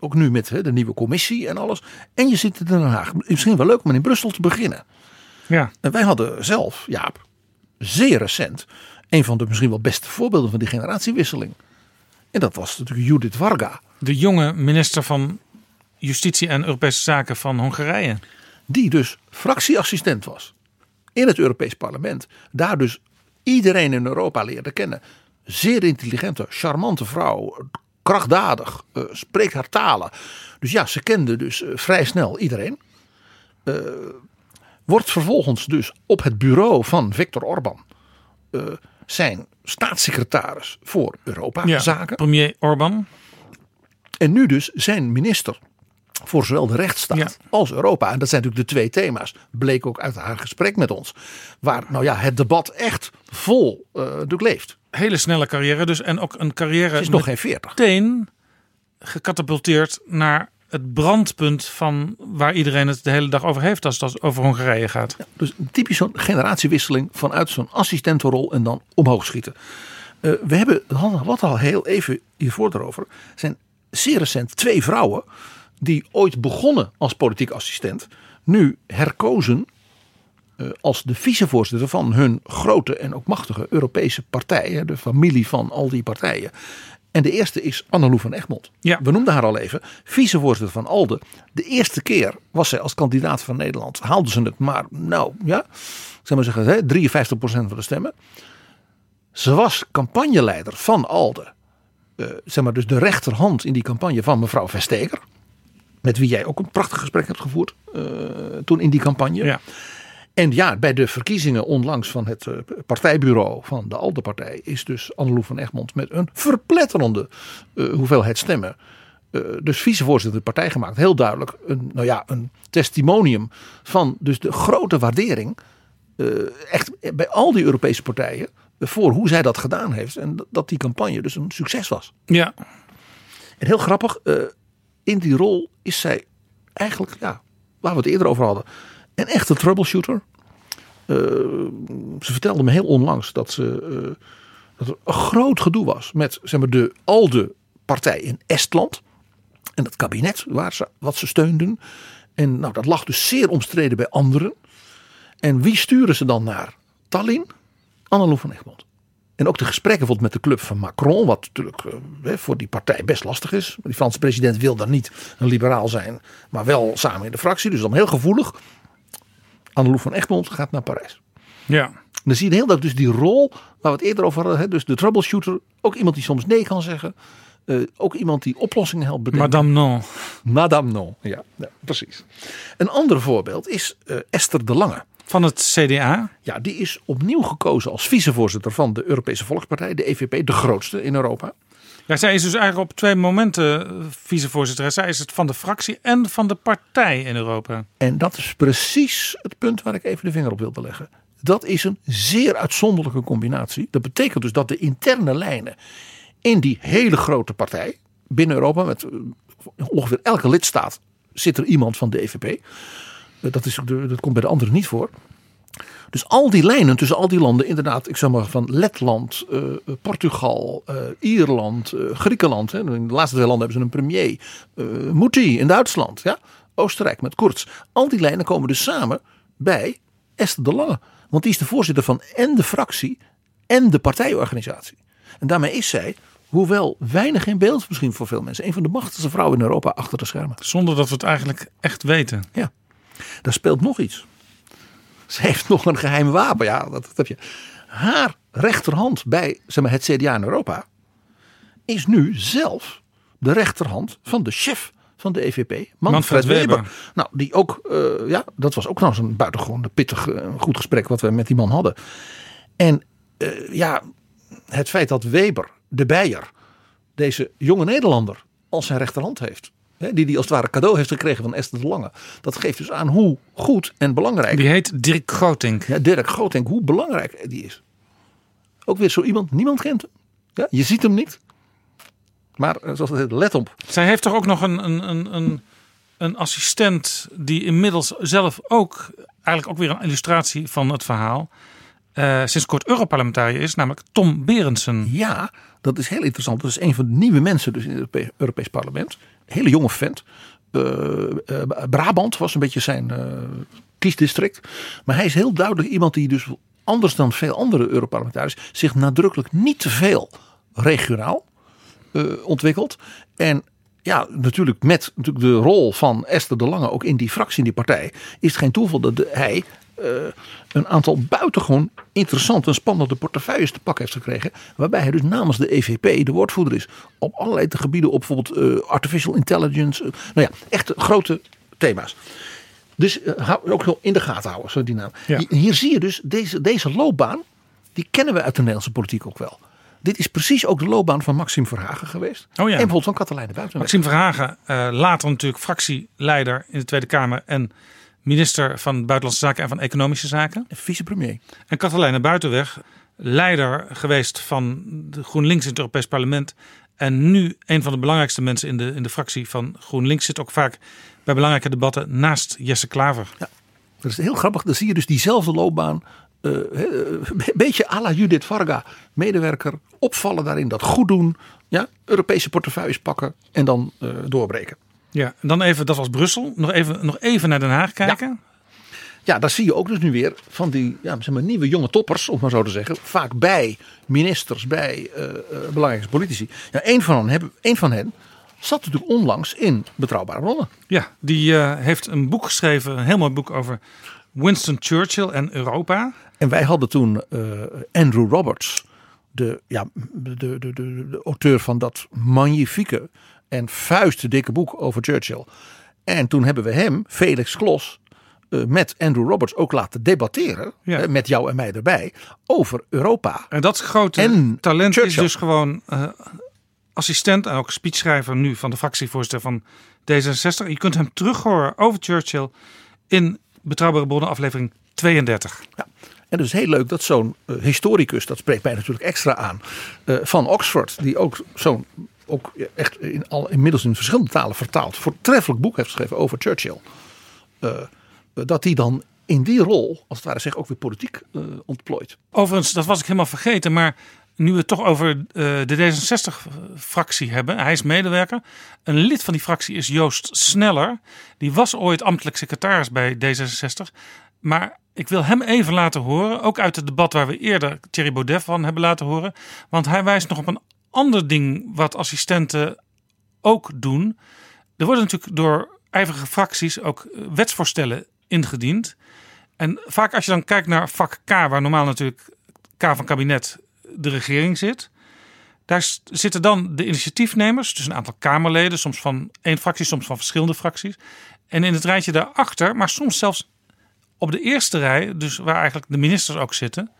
Ook nu met hè, de nieuwe commissie en alles. En je zit in Den Haag. Misschien wel leuk om in Brussel te beginnen. Ja. En wij hadden zelf, Jaap, zeer recent. een van de misschien wel beste voorbeelden van die generatiewisseling. En dat was natuurlijk Judith Varga. De jonge minister van Justitie en Europese Zaken van Hongarije. Die dus fractieassistent was in het Europees Parlement. Daar dus iedereen in Europa leerde kennen. Zeer intelligente, charmante vrouw. Krachtdadig, uh, spreekt haar talen. Dus ja, ze kende dus uh, vrij snel iedereen. Uh, wordt vervolgens dus op het bureau van Viktor Orban zijn staatssecretaris voor Europa-zaken. Ja, premier Orban. En nu dus zijn minister voor zowel de rechtsstaat ja. als Europa. En dat zijn natuurlijk de twee thema's. Bleek ook uit haar gesprek met ons. Waar nou ja, het debat echt vol uh, leeft. Hele snelle carrière dus. En ook een carrière. Is nog geen veertig. Meteen gecatapulteerd naar het brandpunt van waar iedereen het de hele dag over heeft als het over Hongarije gaat. Ja, dus typisch zo'n generatiewisseling vanuit zo'n assistentenrol en dan omhoog schieten. Uh, we hebben, wat al heel even hiervoor erover, zijn zeer recent twee vrouwen die ooit begonnen als politiek assistent, nu herkozen als de vicevoorzitter van hun grote en ook machtige Europese partijen, de familie van al die partijen. En de eerste is Annelou van Egmond. Ja. We noemden haar al even. Vicevoorzitter van ALDE. De eerste keer was zij als kandidaat van Nederland. Haalden ze het maar, nou ja, zeg maar zeggen, hè, 53% van de stemmen. Ze was campagneleider van ALDE. Uh, zeg maar dus de rechterhand in die campagne van mevrouw Versteker. Met wie jij ook een prachtig gesprek hebt gevoerd uh, toen in die campagne. Ja. En ja, bij de verkiezingen onlangs van het uh, partijbureau van de ALDE-partij is dus Annelou van Egmond met een verpletterende uh, hoeveelheid stemmen. Uh, dus vicevoorzitter de partij gemaakt. Heel duidelijk een, nou ja, een testimonium van dus de grote waardering. echt bij al die Europese partijen. Voor hoe zij dat gedaan heeft. En dat die campagne dus een succes was. Ja. En heel grappig. in die rol is zij eigenlijk, ja, waar we het eerder over hadden een echte troubleshooter. Eh, ze vertelde me heel onlangs dat, ze, eh, dat er een groot gedoe was met zeg maar, de ALDE partij in Estland. En dat kabinet waar ze, wat ze steunden. En nou, dat lag dus zeer omstreden bij anderen. En wie sturen ze dan naar Tallinn? Annelou van Egmond. En ook de gesprekken met de club van Macron, wat natuurlijk eh, voor die partij best lastig is. Die Franse president wil dan niet een liberaal zijn, maar wel samen in de fractie. Dus dan heel gevoelig. Annelou van Egmond gaat naar Parijs. Ja. Dan zie je de hele dag dus die rol waar we het eerder over hadden. Hè? Dus de troubleshooter, ook iemand die soms nee kan zeggen. Eh, ook iemand die oplossingen helpt bedenken. Madame Non. Madame Non, ja, ja precies. Een ander voorbeeld is eh, Esther de Lange. Van het CDA? Ja, die is opnieuw gekozen als vicevoorzitter van de Europese Volkspartij, de EVP, de grootste in Europa. Ja, zij is dus eigenlijk op twee momenten eh, vicevoorzitter. Zij is het van de fractie en van de partij in Europa. En dat is precies het punt waar ik even de vinger op wilde leggen. Dat is een zeer uitzonderlijke combinatie. Dat betekent dus dat de interne lijnen in die hele grote partij binnen Europa, met eh, ongeveer elke lidstaat zit er iemand van de EVP. Eh, Dat, is, dat komt bij de anderen niet voor. Dus al die lijnen tussen al die landen, inderdaad, ik zeg maar van Letland, eh, Portugal, eh, Ierland, eh, Griekenland. Hè. In de laatste twee landen hebben ze een premier. eh Mouti in Duitsland, ja. Oostenrijk met Kurz. Al die lijnen komen dus samen bij Esther de Lange. Want die is de voorzitter van en de fractie en de partijorganisatie. En daarmee is zij, hoewel weinig in beeld misschien voor veel mensen, een van de machtigste vrouwen in Europa achter de schermen. Zonder dat we het eigenlijk echt weten. Ja, daar speelt nog iets. Ze heeft nog een geheim wapen. Ja, dat, dat heb je. Haar rechterhand bij zeg maar, het CDA in Europa is nu zelf de rechterhand van de chef van de EVP, Manfred, Manfred Weber. Weber. Nou, die ook, eh, ja, dat was ook nog eens een buitengewoon pittig, eh, goed gesprek wat we met die man hadden. En eh, ja, het feit dat Weber, de Beier, deze jonge Nederlander als zijn rechterhand heeft. Die die als het ware cadeau heeft gekregen van Esther de Lange. Dat geeft dus aan hoe goed en belangrijk. Die heet Dirk Grotink. Ja, Dirk Grotink, hoe belangrijk die is. Ook weer zo iemand, niemand kent hem. Ja, je ziet hem niet. Maar eh, zoals het heet, let op. Zij heeft toch ook nog een, een, een, een, een assistent die inmiddels zelf ook eigenlijk ook weer een illustratie van het verhaal. Eh, sinds kort Europarlementariër is, namelijk Tom Berendsen. Ja, dat is heel interessant. Dat is een van de nieuwe mensen dus in het Europe- Europees Parlement. Hele jonge vent. Eh, eh, Brabant was een beetje zijn kiesdistrict. Maar hij is heel duidelijk iemand die dus anders dan veel andere Europarlementariërs zich nadrukkelijk niet te veel regionaal ontwikkelt. En ja, natuurlijk met natuurlijk de rol van Esther de Lange ook in die fractie, in die partij, is het geen toeval dat hij een aantal buitengewoon interessante en spannende portefeuilles te pakken heeft gekregen. Waarbij hij dus namens de EVP de woordvoerder is op allerlei gebieden, op bijvoorbeeld eh, artificial intelligence. eh, nou ja, echt grote thema's. Dus eh, hou ook wel in de gaten houden, zo die naam. Ja. Hier, zie je dus deze, deze loopbaan, die kennen we uit de Nederlandse politiek ook wel. Dit is precies ook de loopbaan van Maxime Verhagen geweest. ja. En bijvoorbeeld van Katelijne Buitenweg. Maxime Verhagen, eh, later natuurlijk fractieleider in de Tweede Kamer en minister van Buitenlandse Zaken en van Economische Zaken. Vicepremier. En Katelijne Buitenweg, leider geweest van de GroenLinks in het Europees Parlement. En nu een van de belangrijkste mensen in de, in de fractie van GroenLinks. Zit ook vaak bij belangrijke debatten naast Jesse Klaver. Ja, dat is heel grappig. Dan zie je dus diezelfde loopbaan. eh, een beetje à la Judith Varga. Medewerker, opvallen daarin, dat goed doen. Ja, Europese portefeuilles pakken en dan eh, doorbreken. Ja, dan even, dat was Brussel. Nog even, nog even naar Den Haag kijken. Ja, daar zie je ook dus nu weer van die ja, zeg maar, nieuwe jonge toppers, om maar zo te zeggen. Vaak bij ministers, bij eh, eh, belangrijke politici. Ja, een, van hen, hebben- een van hen zat natuurlijk onlangs in Betrouwbare Bronnen. Ja, die eh, heeft een boek geschreven, een heel mooi boek over Winston Churchill en Europa. En wij hadden toen Andrew Roberts, de, ja, de, de, de, de auteur van dat magnifieke en vuistdikke boek over Churchill. En toen hebben we hem, Felix Klos, eh, met Andrew Roberts ook laten debatteren, Ja. eh, met jou en mij erbij, over Europa. En dat grote En talent is Churchill. dus gewoon eh, assistent en ook speechschrijver nu van de fractievoorzitter van D66. Je kunt hem terug horen over Churchill in Betrouwbare Bronnen aflevering 32. Ja. En het is heel leuk dat zo'n historicus, dat spreekt mij natuurlijk extra aan, van Oxford, die ook zo'n, ook echt in al, inmiddels in verschillende talen vertaald, voortreffelijk boek heeft geschreven over Churchill. eh, dat die dan in die rol, als het ware, zich ook weer politiek uh, ontplooit. Overigens, dat was ik helemaal vergeten, maar nu we het toch over uh, de D66-fractie hebben, hij is medewerker. Een lid van die fractie is Joost Sneller. Die was ooit ambtelijk secretaris bij D66. Maar ik wil hem even laten horen, ook uit het debat waar we eerder Thierry Baudet van hebben laten horen. Want hij wijst nog op een ander ding wat assistenten ook doen. Er worden natuurlijk door ijverige fracties ook eh, wetsvoorstellen ingediend. En vaak als je dan kijkt naar vak K, waar normaal natuurlijk K van kabinet de regering zit. Daar zitten dan de initiatiefnemers, dus een aantal Kamerleden, soms van één fractie, soms van verschillende fracties. En in het rijtje daarachter, maar soms zelfs op de eerste rij, dus waar eigenlijk de ministers ook zitten,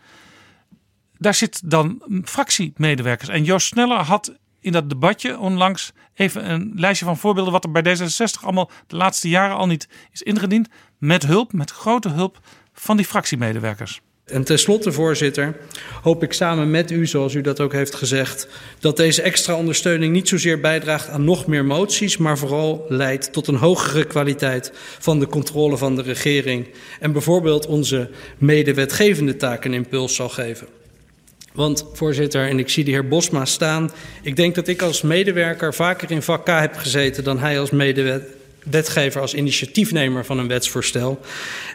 daar zit dan fractiemedewerkers. En Joost Sneller had in dat debatje onlangs even een lijstje van voorbeelden wat er bij D66 allemaal de laatste jaren al niet is ingediend. Met hulp, met grote hulp van die fractiemedewerkers. En tenslotte, voorzitter, hoop ik samen met u, zoals u dat ook heeft gezegd, dat deze extra ondersteuning niet zozeer bijdraagt aan nog meer moties, maar vooral leidt tot een hogere kwaliteit van de controle van de regering en bijvoorbeeld onze medewetgevende taken een impuls zal geven. Want voorzitter, en ik zie de heer Bosma staan. Ik denk dat ik als medewerker vaker in vak K heb gezeten dan hij als medewet, wetgever als initiatiefnemer van een wetsvoorstel.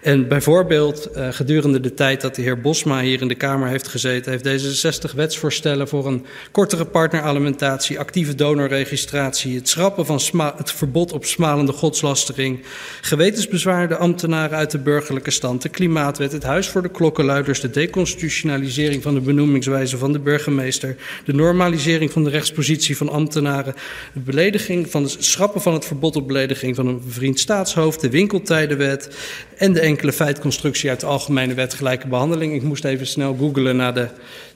En bijvoorbeeld uh, gedurende de tijd dat de heer Bosma hier in de Kamer heeft gezeten, heeft deze 60 wetsvoorstellen voor een kortere partneralimentatie, actieve donorregistratie, het schrappen van het verbod op smalende godslastering, gewetensbezwaarde ambtenaren uit de burgerlijke stand, de klimaatwet, het huis voor de klokkenluiders, de deconstitutionalisering van de benoemingswijze van de burgemeester, de normalisering van de rechtspositie van ambtenaren, de belediging van het schrappen van het verbod op belediging van een bevriend staatshoofd, de winkeltijdenwet en de enkele feitconstructie uit de Algemene Wet Gelijke Behandeling. Ik moest even snel googelen naar de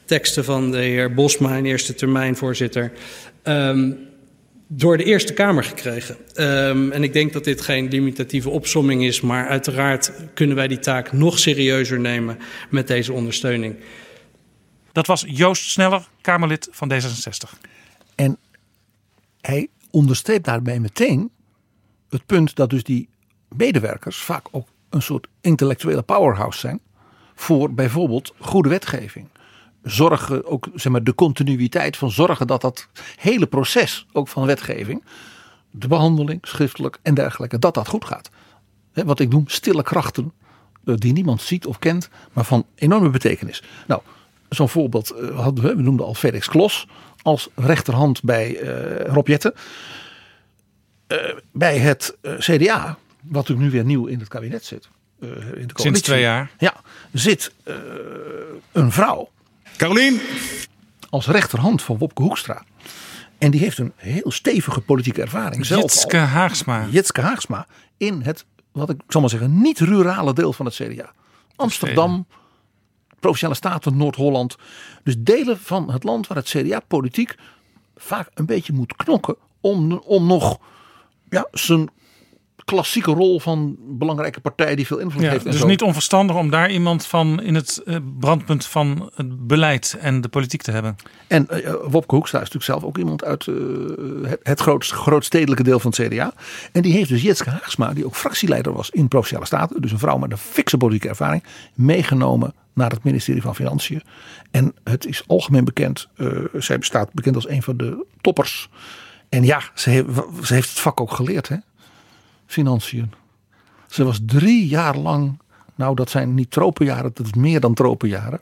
teksten van de heer Bosma in eerste termijn, voorzitter. Um, door de Eerste Kamer gekregen. Um, en ik denk dat dit geen limitatieve opsomming is, maar uiteraard kunnen wij die taak nog serieuzer nemen met deze ondersteuning. Dat was Joost Sneller, Kamerlid van D66. En hij onderstreept daarbij meteen het punt dat dus die medewerkers vaak ook een soort intellectuele powerhouse zijn voor bijvoorbeeld goede wetgeving. Zorgen ook zeg maar, de continuïteit van zorgen dat dat hele proces ook van wetgeving, de behandeling, schriftelijk en dergelijke, dat dat goed gaat. Wat ik noem stille krachten eh, die niemand ziet of kent, maar van enorme betekenis. Nou, zo'n voorbeeld eh, hadden we, we noemden al Felix Klos als rechterhand bij uh, Rob. Bij het CDA wat ook nu weer nieuw in het kabinet zit. Uh, in de Sinds twee jaar. Ja, zit uh, een vrouw. Carolien. Als rechterhand van Wopke Hoekstra. En die heeft een heel stevige politieke ervaring. Zelf Jitske al. Haagsma. Jitske Haagsma. In het, wat ik zal maar zeggen, niet rurale deel van het CDA. Amsterdam, Provinciale Staten, Noord-Holland. Dus delen van het land waar het CDA politiek vaak een beetje moet knokken. Om, om nog ja, zijn klassieke rol van belangrijke partij die veel invloed ja, heeft. dus niet onverstandig om daar iemand van in het eh, brandpunt van het beleid en de politiek te hebben. En uh, Wopke Hoekstra is natuurlijk zelf ook iemand uit uh, het, het groot, grootstedelijke deel van het CDA. En die heeft dus Jitske Haagsma, die ook fractieleider was in Provinciale Staten, dus een vrouw met een fikse politieke ervaring, meegenomen naar het ministerie van Financiën. En het is algemeen bekend, zij bestaat bekend als een van de toppers. En ja, ze heeft, ze heeft het vak ook geleerd hè financiën. Ze was drie jaar lang, nou dat zijn niet tropenjaren, dat is meer dan tropenjaren.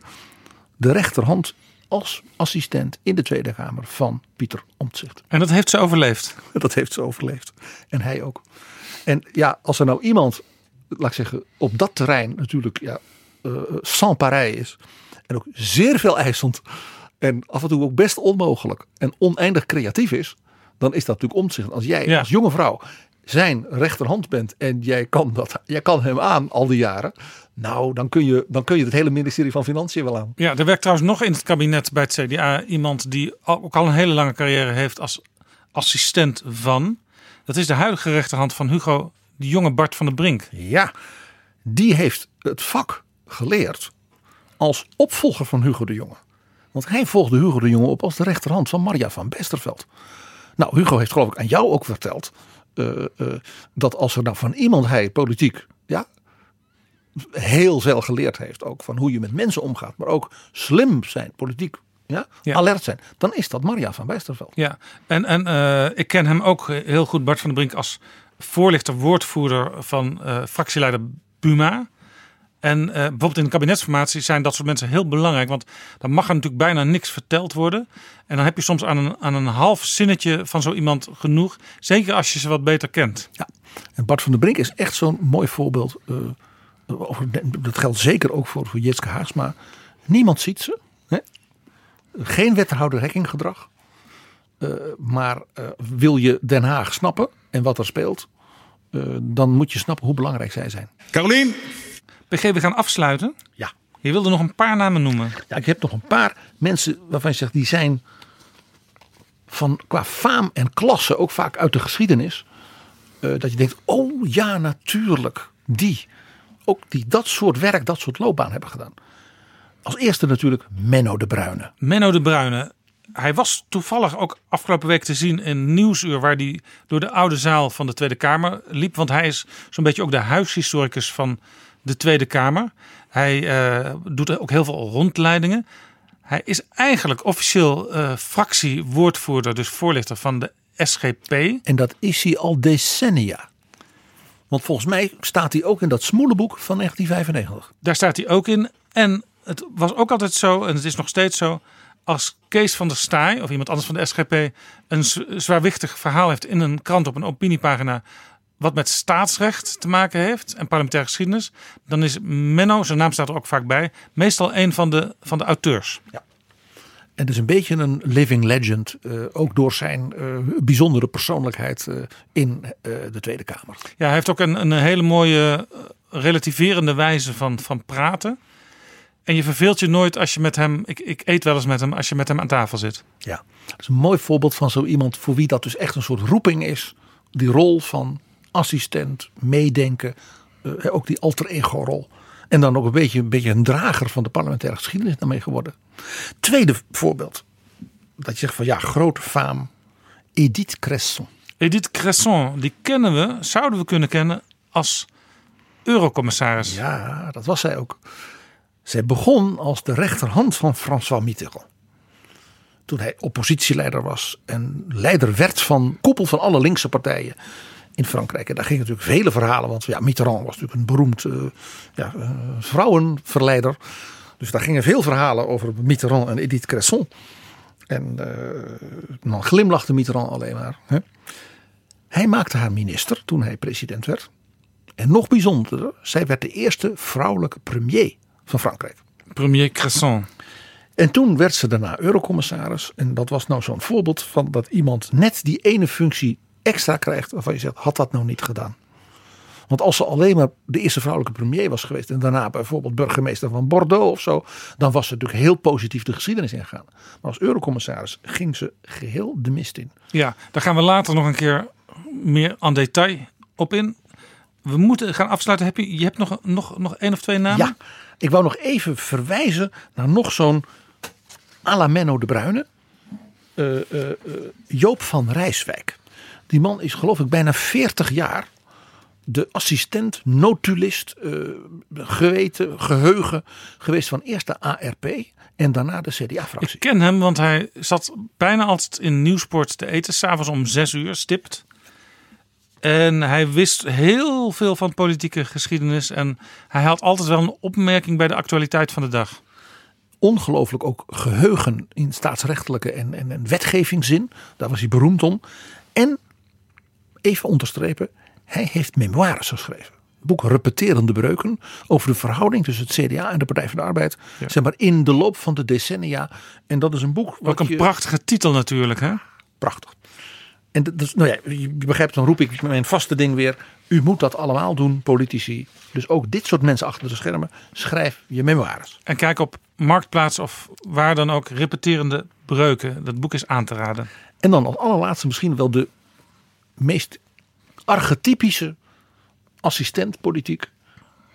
De rechterhand als assistent in de Tweede Kamer van Pieter Omtzigt. En dat heeft ze overleefd? Dat heeft ze overleefd. En hij ook. En ja, als er nou iemand, laat ik zeggen, op dat terrein natuurlijk ja, uh, sans pareil is. En ook zeer veel eisend. En af en toe ook best onmogelijk. En oneindig creatief is. Dan is dat natuurlijk Omtzigt. Als jij ja. als jonge vrouw zijn rechterhand bent en jij kan, dat, jij kan hem aan al die jaren. Nou, dan kun, je, dan kun je het hele ministerie van Financiën wel aan. Ja, er werkt trouwens nog in het kabinet bij het CDA iemand die ook al een hele lange carrière heeft als assistent van. Dat is de huidige rechterhand van Hugo, de jonge Bart van der Brink. Ja, die heeft het vak geleerd als opvolger van Hugo de Jonge. Want hij volgde Hugo de Jonge op als de rechterhand van Maria van Besterveld. Nou, Hugo heeft geloof ik aan jou ook verteld uh, uh, dat als er nou van iemand hij politiek ja, heel veel geleerd heeft. Ook van hoe je met mensen omgaat. Maar ook slim zijn, politiek ja, alert zijn. Dan is dat Maria van Bijsterveld. Ja, en, en uh, ik ken hem ook heel goed, Bart van den Brink, als voorlichter, woordvoerder van fractieleider Buma. En uh, bijvoorbeeld in de kabinetsformatie zijn dat soort mensen heel belangrijk. Want dan mag er natuurlijk bijna niks verteld worden. En dan heb je soms aan een, aan een half zinnetje van zo iemand genoeg. Zeker als je ze wat beter kent. Ja, en Bart van der Brink is echt zo'n mooi voorbeeld. Uh, dat geldt zeker ook voor, voor Jitske Haagsma. Niemand ziet ze. Hè? Geen wethouderhekkinggedrag. Uh, maar wil je Den Haag snappen en wat er speelt. dan moet je snappen hoe belangrijk zij zijn. Carolien! We gaan afsluiten. Ja. Je wilde nog een paar namen noemen. Ja, ik heb nog een paar mensen waarvan je zegt die zijn van qua faam en klasse ook vaak uit de geschiedenis. Uh, dat je denkt, oh ja, natuurlijk, die. Ook die dat soort werk, dat soort loopbaan hebben gedaan. Als eerste natuurlijk Menno de Bruyne. Menno de Bruyne. Hij was toevallig ook afgelopen week te zien in Nieuwsuur, waar hij door de oude zaal van de Tweede Kamer liep. Want hij is zo'n beetje ook de huishistoricus van de Tweede Kamer. Hij uh, doet ook heel veel rondleidingen. Hij is eigenlijk officieel uh, fractiewoordvoerder, dus voorlichter van de SGP. En dat is hij al decennia. Want volgens mij staat hij ook in dat smoelenboek van 1995. Daar staat hij ook in. En het was ook altijd zo, en het is nog steeds zo. Als Kees van der Staaij of iemand anders van de SGP een zwaarwichtig verhaal heeft in een krant op een opiniepagina wat met staatsrecht te maken heeft en parlementaire geschiedenis, dan is Menno, zijn naam staat er ook vaak bij, meestal een van de, van de auteurs. Ja. En dus een beetje een living legend, uh, ook door zijn uh, bijzondere persoonlijkheid uh, in de Tweede Kamer. Ja, hij heeft ook een, een hele mooie relativerende wijze van, van praten. En je verveelt je nooit als je met hem, ik, ik eet wel eens met hem, als je met hem aan tafel zit. Ja, dat is een mooi voorbeeld van zo iemand voor wie dat dus echt een soort roeping is. Die rol van assistent, meedenken, uh, ook die alter ego rol. En dan ook een beetje, een beetje een drager van de parlementaire geschiedenis daarmee geworden. Tweede voorbeeld. Dat je zegt van ja, grote faam. Edith Cresson. Edith Cresson, die kennen we, zouden we kunnen kennen als eurocommissaris. Ja, dat was zij ook. Zij begon als de rechterhand van François Mitterrand. Toen hij oppositieleider was en leider werd van koepel van alle linkse partijen in Frankrijk. En daar gingen natuurlijk vele verhalen, want ja, Mitterrand was natuurlijk een beroemd uh, ja, uh, vrouwenverleider. Dus daar gingen veel verhalen over Mitterrand en Edith Cresson. En uh, dan glimlachte Mitterrand alleen maar. Hè. Hij maakte haar minister toen hij president werd. En nog bijzonderder, zij werd de eerste vrouwelijke premier van Frankrijk. Premier Cresson. En toen werd ze daarna eurocommissaris. En dat was nou zo'n voorbeeld van dat iemand net die ene functie extra krijgt waarvan je zegt, had dat nou niet gedaan? Want als ze alleen maar de eerste vrouwelijke premier was geweest en daarna bijvoorbeeld burgemeester van Bordeaux of zo, dan was ze natuurlijk heel positief de geschiedenis ingegaan. Maar als eurocommissaris ging ze geheel de mist in. Ja, daar gaan we later nog een keer meer aan detail op in. We moeten gaan afsluiten. Heb je, je hebt nog, nog, nog één of twee namen? Ja, ik wou nog even verwijzen naar nog zo'n à la Menno de Bruyne. Uh, uh, uh, Joop van Rijswijk. Die man is geloof ik bijna 40 jaar de assistent, notulist, uh, geweten, geheugen geweest van eerst de ARP en daarna de CDA-fractie. Ik ken hem, want hij zat bijna altijd in Nieuwsport te eten, s'avonds om zes uur, stipt. En hij wist heel veel van politieke geschiedenis en hij had altijd wel een opmerking bij de actualiteit van de dag. Ongelooflijk ook geheugen in staatsrechtelijke en, en, en wetgevingszin. Daar was hij beroemd om. En even onderstrepen, hij heeft memoires geschreven. Boek Repeterende Breuken over de verhouding tussen het CDA en de Partij van de Arbeid. Ja. Zeg maar in de loop van de decennia. En dat is een boek. Ook een je... prachtige titel natuurlijk, hè? Prachtig. En dat is, nou ja, je begrijpt, dan roep ik mijn vaste ding weer. U moet dat allemaal doen, politici. Dus ook dit soort mensen achter de schermen. Schrijf je memoires. En kijk op Marktplaats of waar dan ook repeterende breuken. Dat boek is aan te raden. En dan als allerlaatste misschien wel de meest archetypische assistent politiek.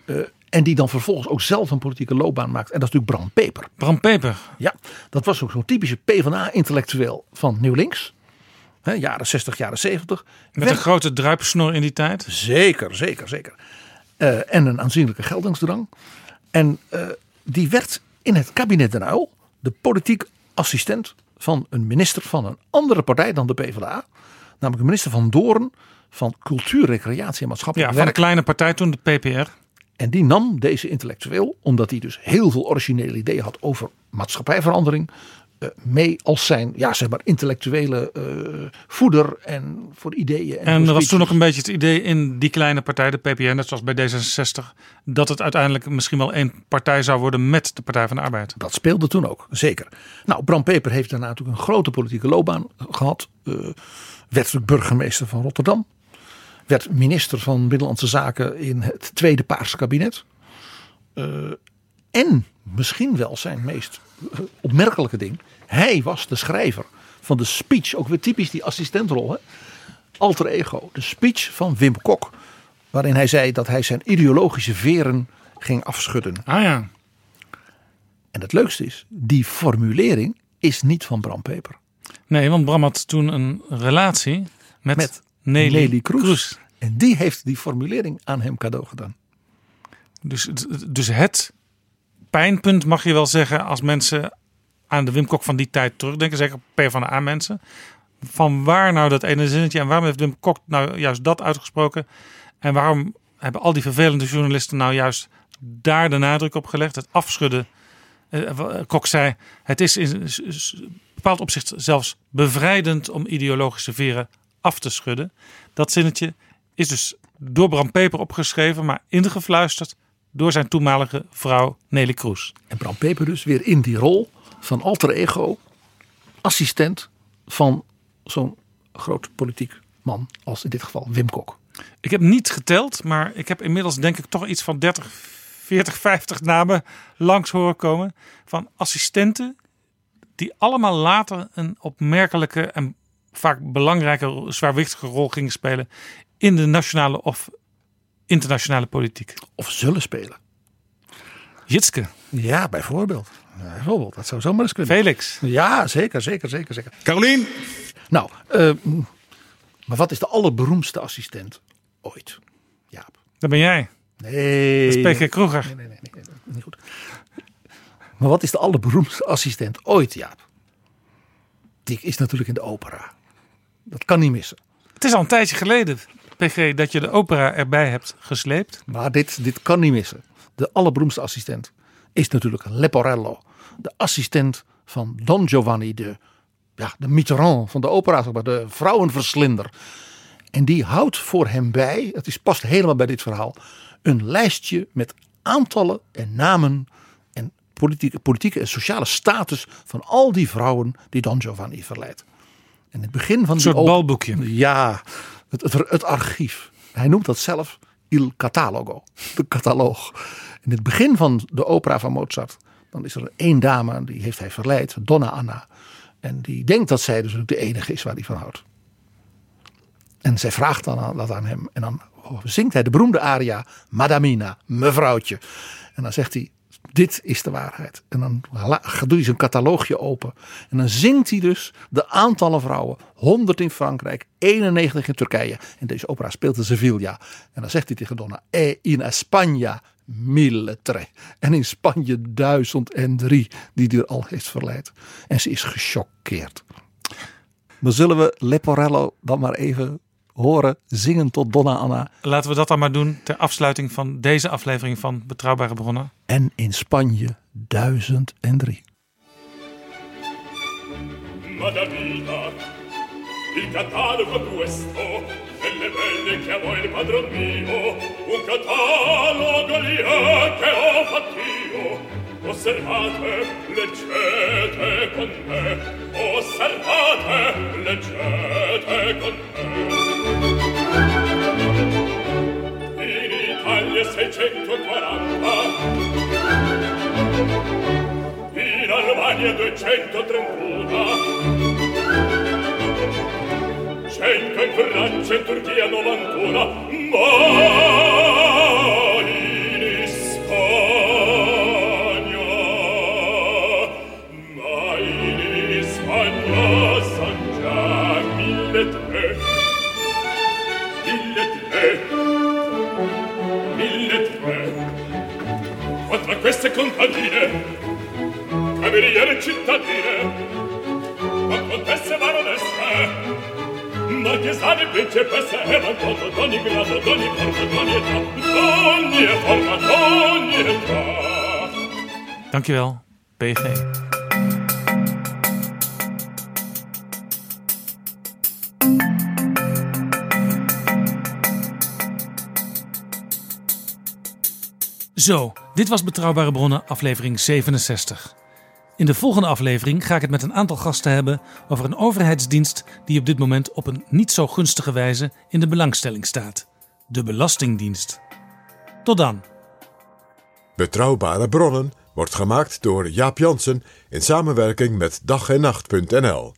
Uh, en die dan vervolgens ook zelf een politieke loopbaan maakt. En dat is natuurlijk Bram Peper. Bram Peper. Ja, dat was ook zo'n typische PvdA-intellectueel van Nieuw Links. Jaren 60, jaren 70. Met Werd... een grote druipsnor in die tijd. Zeker, zeker, zeker. eh, en een aanzienlijke geldingsdrang. En eh, die werd in het kabinet Den Uyl de politiek assistent van een minister van een andere partij dan de PvdA. Namelijk de minister van Doorn van Cultuur, Recreatie en Maatschappelijk Ja, van een kleine partij toen, de PPR. En die nam deze intellectueel, omdat hij dus heel veel originele ideeën had over maatschappijverandering, eh, mee als zijn ja, zeg maar, intellectuele eh, voeder en voor ideeën. En voor er was toen ook een beetje het idee in die kleine partij, de PPR, net zoals bij D66, dat het uiteindelijk misschien wel één partij zou worden met de Partij van de Arbeid. Dat speelde toen ook, zeker. Nou, Bram Peper heeft daarna natuurlijk een grote politieke loopbaan gehad. Eh, werd burgemeester van Rotterdam. Werd minister van Binnenlandse Zaken in het tweede Paarse kabinet. Eh, en misschien wel zijn meest eh, opmerkelijke ding. Hij was de schrijver van de speech, ook weer typisch die assistentrol. Hè? Alter ego, de speech van Wim Kok. Waarin hij zei dat hij zijn ideologische veren ging afschudden. Ah ja. En het leukste is, die formulering is niet van Bram Peper. Nee, want Bram had toen een relatie met, Met Nelly, Nelly Kroes. Kroes. En die heeft die formulering aan hem cadeau gedaan. Dus, het- dus het pijnpunt mag je wel zeggen als mensen aan de Wim Kok van die tijd terugdenken, zeker PvdA mensen. Van waar nou dat ene zinnetje en waarom heeft Wim Kok nou juist dat uitgesproken? En waarom hebben al die vervelende journalisten nou juist daar de nadruk op gelegd? Het afschudden. Eh, Kok zei, het is in bepaald opzicht zelfs bevrijdend om ideologische veren af te schudden. Dat zinnetje is dus door Bram Peper opgeschreven, maar ingefluisterd door zijn toenmalige vrouw Nelly Kroes. En Bram Peper dus weer in die rol van alter ego, assistent van zo'n groot politiek man als in dit geval Wim Kok. Ik heb niet geteld, maar ik heb inmiddels denk ik toch iets van 30, 40, 50 namen langs horen komen van assistenten die allemaal later een opmerkelijke en vaak belangrijke, zwaarwichtige rol gingen spelen in de nationale of internationale politiek. Of zullen spelen. Jitske. Ja, bijvoorbeeld. Ja, bijvoorbeeld. Dat zou zomaar eens kunnen. Felix. Ja, zeker, zeker, zeker, zeker. Carolien. Nou, eh, maar wat is de allerberoemdste assistent ooit? Jaap. Dat ben jij. Nee. Dat is P.G. Kroeger. Nee, nee, nee, niet goed. Maar wat is de allerberoemdste assistent ooit, Jaap? Die is natuurlijk in de opera. Dat kan niet missen. Het is al een tijdje geleden, PG, dat je de opera erbij hebt gesleept. Maar dit, dit kan niet missen. De allerberoemdste assistent is natuurlijk Leporello. De assistent van Don Giovanni, de, ja, de Mitterrand van de opera, zeg maar, de vrouwenverslinder. En die houdt voor hem bij, het is, past helemaal bij dit verhaal, een lijstje met aantallen en namen en politieke, politieke en sociale status van al die vrouwen die Don Giovanni verleidt. En in het begin van Een soort balboekje. Ja, het, het, het archief. Hij noemt dat zelf Il Catalogo, de cataloog. In het begin van de opera van Mozart, dan is er één dame, die heeft hij verleid, Donna Anna. En die denkt dat zij dus ook de enige is waar hij van houdt. En zij vraagt dan dat aan hem. En dan zingt hij de beroemde aria Madamina, mevrouwtje. En dan zegt hij, dit is de waarheid. En dan doet hij zijn cataloogje open. En dan zingt hij dus de aantallen vrouwen. 100 in Frankrijk, 91 in Turkije. En deze opera speelt in Sevilla. En dan zegt hij tegen Donna, e in España mille tre. En in Spanje duizend en drie die hij er al heeft verleid. En ze is gechoqueerd. Dan zullen we Leporello dan maar even horen zingen tot Donna Anna. Laten we dat dan maar doen ter afsluiting van deze aflevering van Betrouwbare Bronnen. En in Spanje duizend en drie. Madamina, il catalogo questo delle belle che amo il padron mio, un catalogo lì che ho fatt'io. Osservate, leggete con me, osservate, leggete con me. Italia 640, in Albania 231, cento in Francia e Turchia 91, ma contesse contadine, cameriere cittadine, ma contesse baronesse, marchesane principesse e vantato d'ogni grado, d'ogni forma, d'ogni età, d'ogni forma, d'ogni età. Dankjewel, PG. Zo, dit was Betrouwbare Bronnen, aflevering 67. In de volgende aflevering ga ik het met een aantal gasten hebben over een overheidsdienst die op dit moment op een niet zo gunstige wijze in de belangstelling staat: de Belastingdienst. Tot dan. Betrouwbare bronnen wordt gemaakt door Jaap Jansen in samenwerking met dag en nacht.nl.